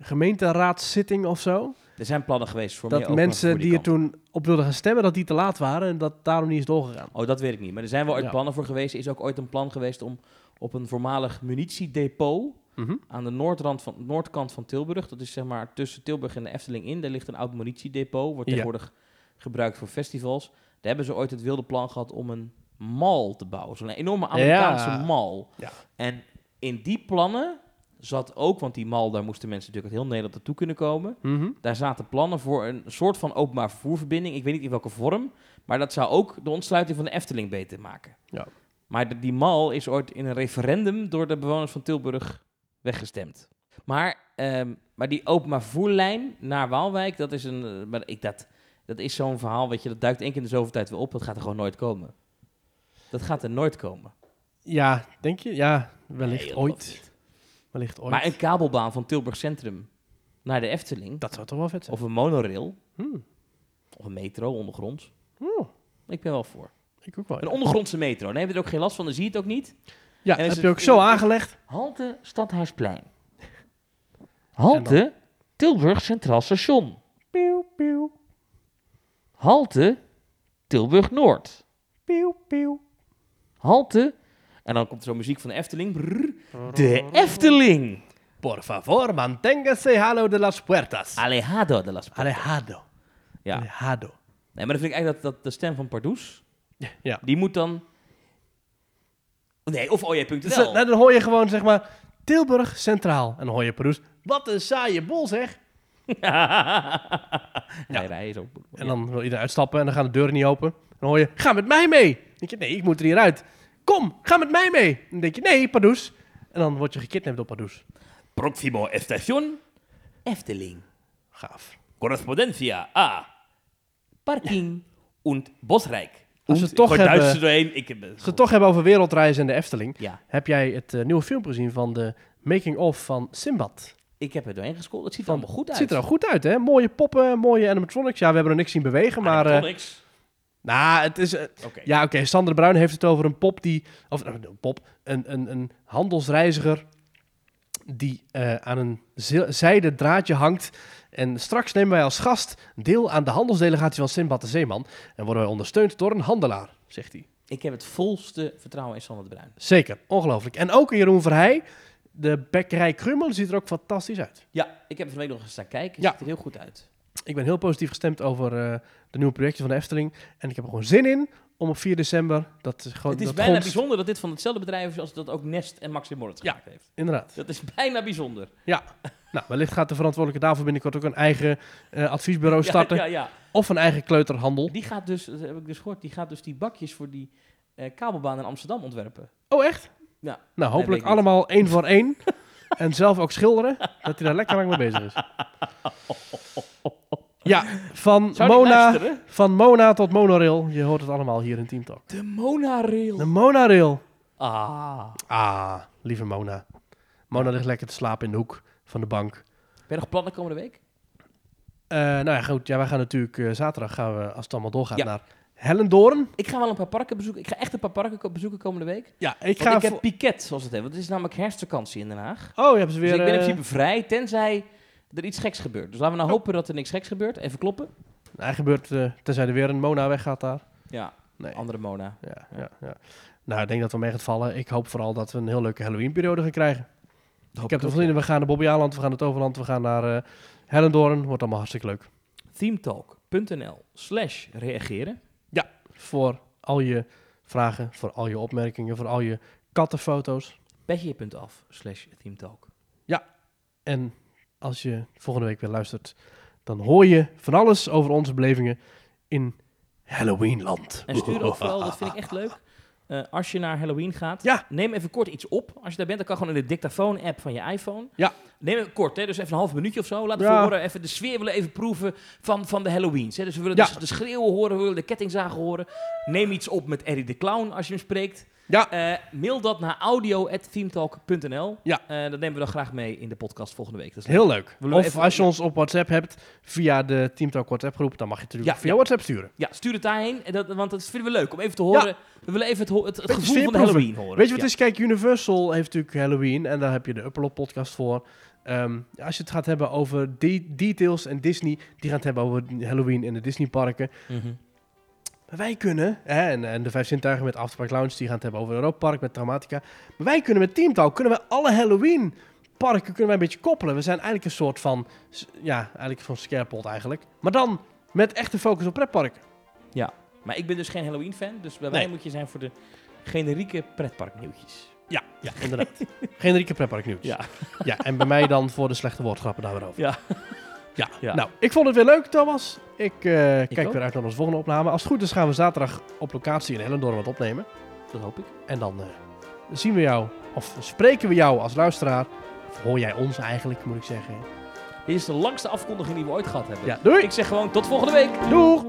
gemeenteraadszitting of zo... Er zijn plannen geweest voor dat mensen die er toen op wilden gaan stemmen, dat die te laat waren en dat daarom niet is doorgegaan. Oh, dat weet ik niet. Maar er zijn wel ooit Ja. plannen voor geweest. Er is ook ooit een plan geweest om op een voormalig munitiedepot... Mhm. aan de noordrand van, noordkant van Tilburg. Dat is zeg maar tussen Tilburg en de Efteling in. Daar ligt een oud munitiedepot. Wordt Ja. tegenwoordig gebruikt voor festivals. Daar hebben ze ooit het wilde plan gehad om een mall te bouwen. Zo'n enorme Amerikaanse Ja. mall. Ja. En in die plannen zat ook, want die mall, daar moesten mensen natuurlijk uit heel Nederland naartoe kunnen komen. Mhm. Daar zaten plannen voor een soort van openbaar vervoerverbinding. Ik weet niet in welke vorm. Maar dat zou ook de ontsluiting van de Efteling beter maken. Ja. Maar de- die mall is ooit in een referendum door de bewoners van Tilburg weggestemd. Maar, ehm, maar die openbaar vervoerlijn naar Waalwijk, dat is, een, eh, maar ik, dat, dat is zo'n verhaal, weet je, dat duikt één keer in de zoveel tijd weer op. Dat gaat er gewoon nooit komen. Dat gaat er nooit komen. Ja, denk je? Ja, wellicht Nee, ooit. Niet. Wellicht ooit. Maar een kabelbaan van Tilburg Centrum naar de Efteling, Dat zou toch wel vet zijn. of een monorail, Hmm. of een metro ondergronds, Oh, ik ben wel voor. ik ook wel. Een ondergrondse metro. Dan heb je er ook geen last van, dan zie je het ook niet. Ja, En heb je ook zo aangelegd. Halte Stadhuisplein. *laughs* Halte Tilburg Centraal Station. Halte Tilburg Noord. pieuw, pieuw. Halte. En dan komt er zo muziek van de Efteling. Brrr. De Efteling. Por favor, manténgase halo de las puertas. Alejado de las Puertas. Alejado. Ja. Alejado. Nee, maar dan vind ik eigenlijk dat, dat de stem van Pardoes, Ja. die moet dan... Nee, of Dus, OJ.nl. eh, nou, dan hoor je gewoon, zeg maar, Tilburg Centraal. En dan hoor je Paroes. Wat een saaie bol, zeg. *laughs* Nee, hij is ook... En dan wil iedereen uitstappen en dan gaan de deuren niet open. Dan hoor je, ga met mij mee. Dan denk je, nee, ik moet er hieruit. Kom, ga met mij mee. Dan denk je, nee, Pardoes. En dan word je gekidnapt door Pardoes. Proximo estación, Efteling. Gaaf. Correspondencia A. Parking und Bosrijk. Als we het toch hebben- doorheen. Ik heb, Als we het toch hebben over wereldreizen en de Efteling. Ja, Heb jij het eh, nieuwe filmpje gezien van de making-of van Simbad? ik heb er doorheen gescrollt. Het ziet er allemaal goed Het uit. ziet er al goed uit, hè? Mooie poppen, mooie animatronics. Ja, we hebben er niks zien bewegen, maar... eh, Animatronics. Nou, het is... eh. Ja, oké. Sander de Bruin heeft het over een pop die... Of eh, een pop. Een, een, een handelsreiziger die eh, aan een zijden draadje hangt. En straks nemen wij als gast deel aan de handelsdelegatie van Sinbad de Zeeman. En worden wij ondersteund door een handelaar, zegt hij. Ik heb het volste vertrouwen in Sander de Bruin. Zeker, ongelooflijk. En ook Jeroen Verheij, de bekkerij Krummel, ziet er ook fantastisch uit. Ja, ik heb er van week nog eens staan kijken. Het Ja. ziet er heel goed uit. Ik ben heel positief gestemd over eh, de nieuwe projecten van de Efteling. En ik heb er gewoon zin in om op 4 december... Dat gewoon, het is dat bijna bijzonder dat dit van hetzelfde bedrijf is als dat ook Nest en Maxim Moritz Ja. gemaakt heeft. Inderdaad. Dat is bijna bijzonder. *laughs* Nou, wellicht gaat de verantwoordelijke daarvoor binnenkort ook een eigen eh, adviesbureau *laughs* starten. Ja, ja, ja. Of een eigen kleuterhandel. Die gaat dus, dat heb ik dus gehoord, die gaat dus die bakjes voor die eh, kabelbaan in Amsterdam ontwerpen. Oh, echt? Ja. Nou, hopelijk allemaal één voor één. *laughs* en zelf ook schilderen. Dat hij daar lekker lang mee bezig is. Ja, van Zou Mona, van Mona tot monorail. Je hoort het allemaal hier in Team Talk. De monorail. De monorail. Ah. Ah, lieve Mona. Mona ligt lekker te slapen in de hoek van de bank. Ben je nog plannen komende week? Eh, nou ja, goed. Ja, wij gaan natuurlijk eh, zaterdag, gaan we, als het allemaal doorgaat, Ja. naar Hellendoorn. Ik ga wel een paar parken bezoeken. Ik ga echt een paar parken bezoeken komende week. Ja, ik Want ga... ik heb voor- piket, zoals het heet. Want het is namelijk herfstvakantie in Den Haag. Oh, je hebt ze weer... dus ik ben in eh, principe vrij, tenzij er iets geks gebeurt. Dus laten we nou hopen dat er niks geks gebeurt. Even kloppen. Hij gebeurt, eh, tenzij er weer een Mona weggaat daar. Ja, Nee. andere Mona. Ja, ja, ja. Nou, ik denk dat we mee gaat vallen. Ik hoop vooral dat we een heel leuke Halloween-periode gaan krijgen. ik heb er in. We gaan naar Bobby Aland, we gaan naar Toverland, we gaan naar eh Hellendoorn. Wordt allemaal hartstikke leuk. Themetalk.nl slash reageren. Voor al je vragen, voor al je opmerkingen, voor al je kattenfoto's. Petje.af slash themetalk. En als je volgende week weer luistert, dan hoor je van alles over onze belevingen in Halloweenland. En stuur ook vooral, dat vind ik echt leuk. eh, als je naar Halloween gaat, Ja. neem even kort iets op. Als je daar bent, dan kan gewoon in de dictafoon-app van je iPhone. Ja. Neem het kort, hè, dus even een half minuutje of zo. Laat Ja. horen, even de sfeer willen even proeven van, van de Halloweens. Hè. Dus we willen Ja. de schreeuwen horen, we willen de kettingzagen horen. Neem iets op met Eddie de Clown als je hem spreekt. Ja. Eh, mail dat naar audio.themetalk.nl. Ja. Eh, dat nemen we dan graag mee in de podcast volgende week. Dat is Heel leuk. We Of even- als je ons op WhatsApp hebt, via de Teamtalk WhatsApp groep, dan mag je het natuurlijk Ja, via ja. WhatsApp sturen. Ja, stuur het daarheen, en dat, want dat vinden we leuk om even te horen. We willen even het, het, gevoel van. Halloween horen. Weet je wat het is? Kijk, Universal heeft natuurlijk Halloween en daar heb je de Upload podcast voor. Ehm, als je het gaat hebben over de- details en Disney, die gaan het hebben over Halloween in de Disneyparken. Mhm. Maar wij kunnen, hè, en, en de Vijf Zintuigen met Afterpark Lounge, die gaan het hebben over Europa Park met Traumatica. Maar wij kunnen met Teamtalk, kunnen we alle Halloween parken kunnen wij een beetje koppelen. We zijn eigenlijk een soort van, ja, eigenlijk van scarepot eigenlijk. Maar dan met echte focus op pretparken. Maar ik ben dus geen Halloween-fan, dus bij mij moet je zijn voor de generieke pretparknieuwtjes. Ja, ja inderdaad. Generieke pretpark nieuws. Ja. Ja, en bij mij dan voor de slechte woordgrappen daar weer over. Ja. Ja. Ja. nou, ik vond het weer leuk, Thomas. Ik eh, kijk ook. weer uit naar onze volgende opname. Als het goed is gaan we zaterdag op locatie in Hellendoorn wat opnemen. Dat hoop ik. En dan eh, zien we jou, of spreken we jou als luisteraar. Of hoor jij ons eigenlijk, moet ik zeggen. Dit is de langste afkondiging die we ooit gehad hebben. Ja, doei! Ik zeg gewoon tot volgende week. Doeg!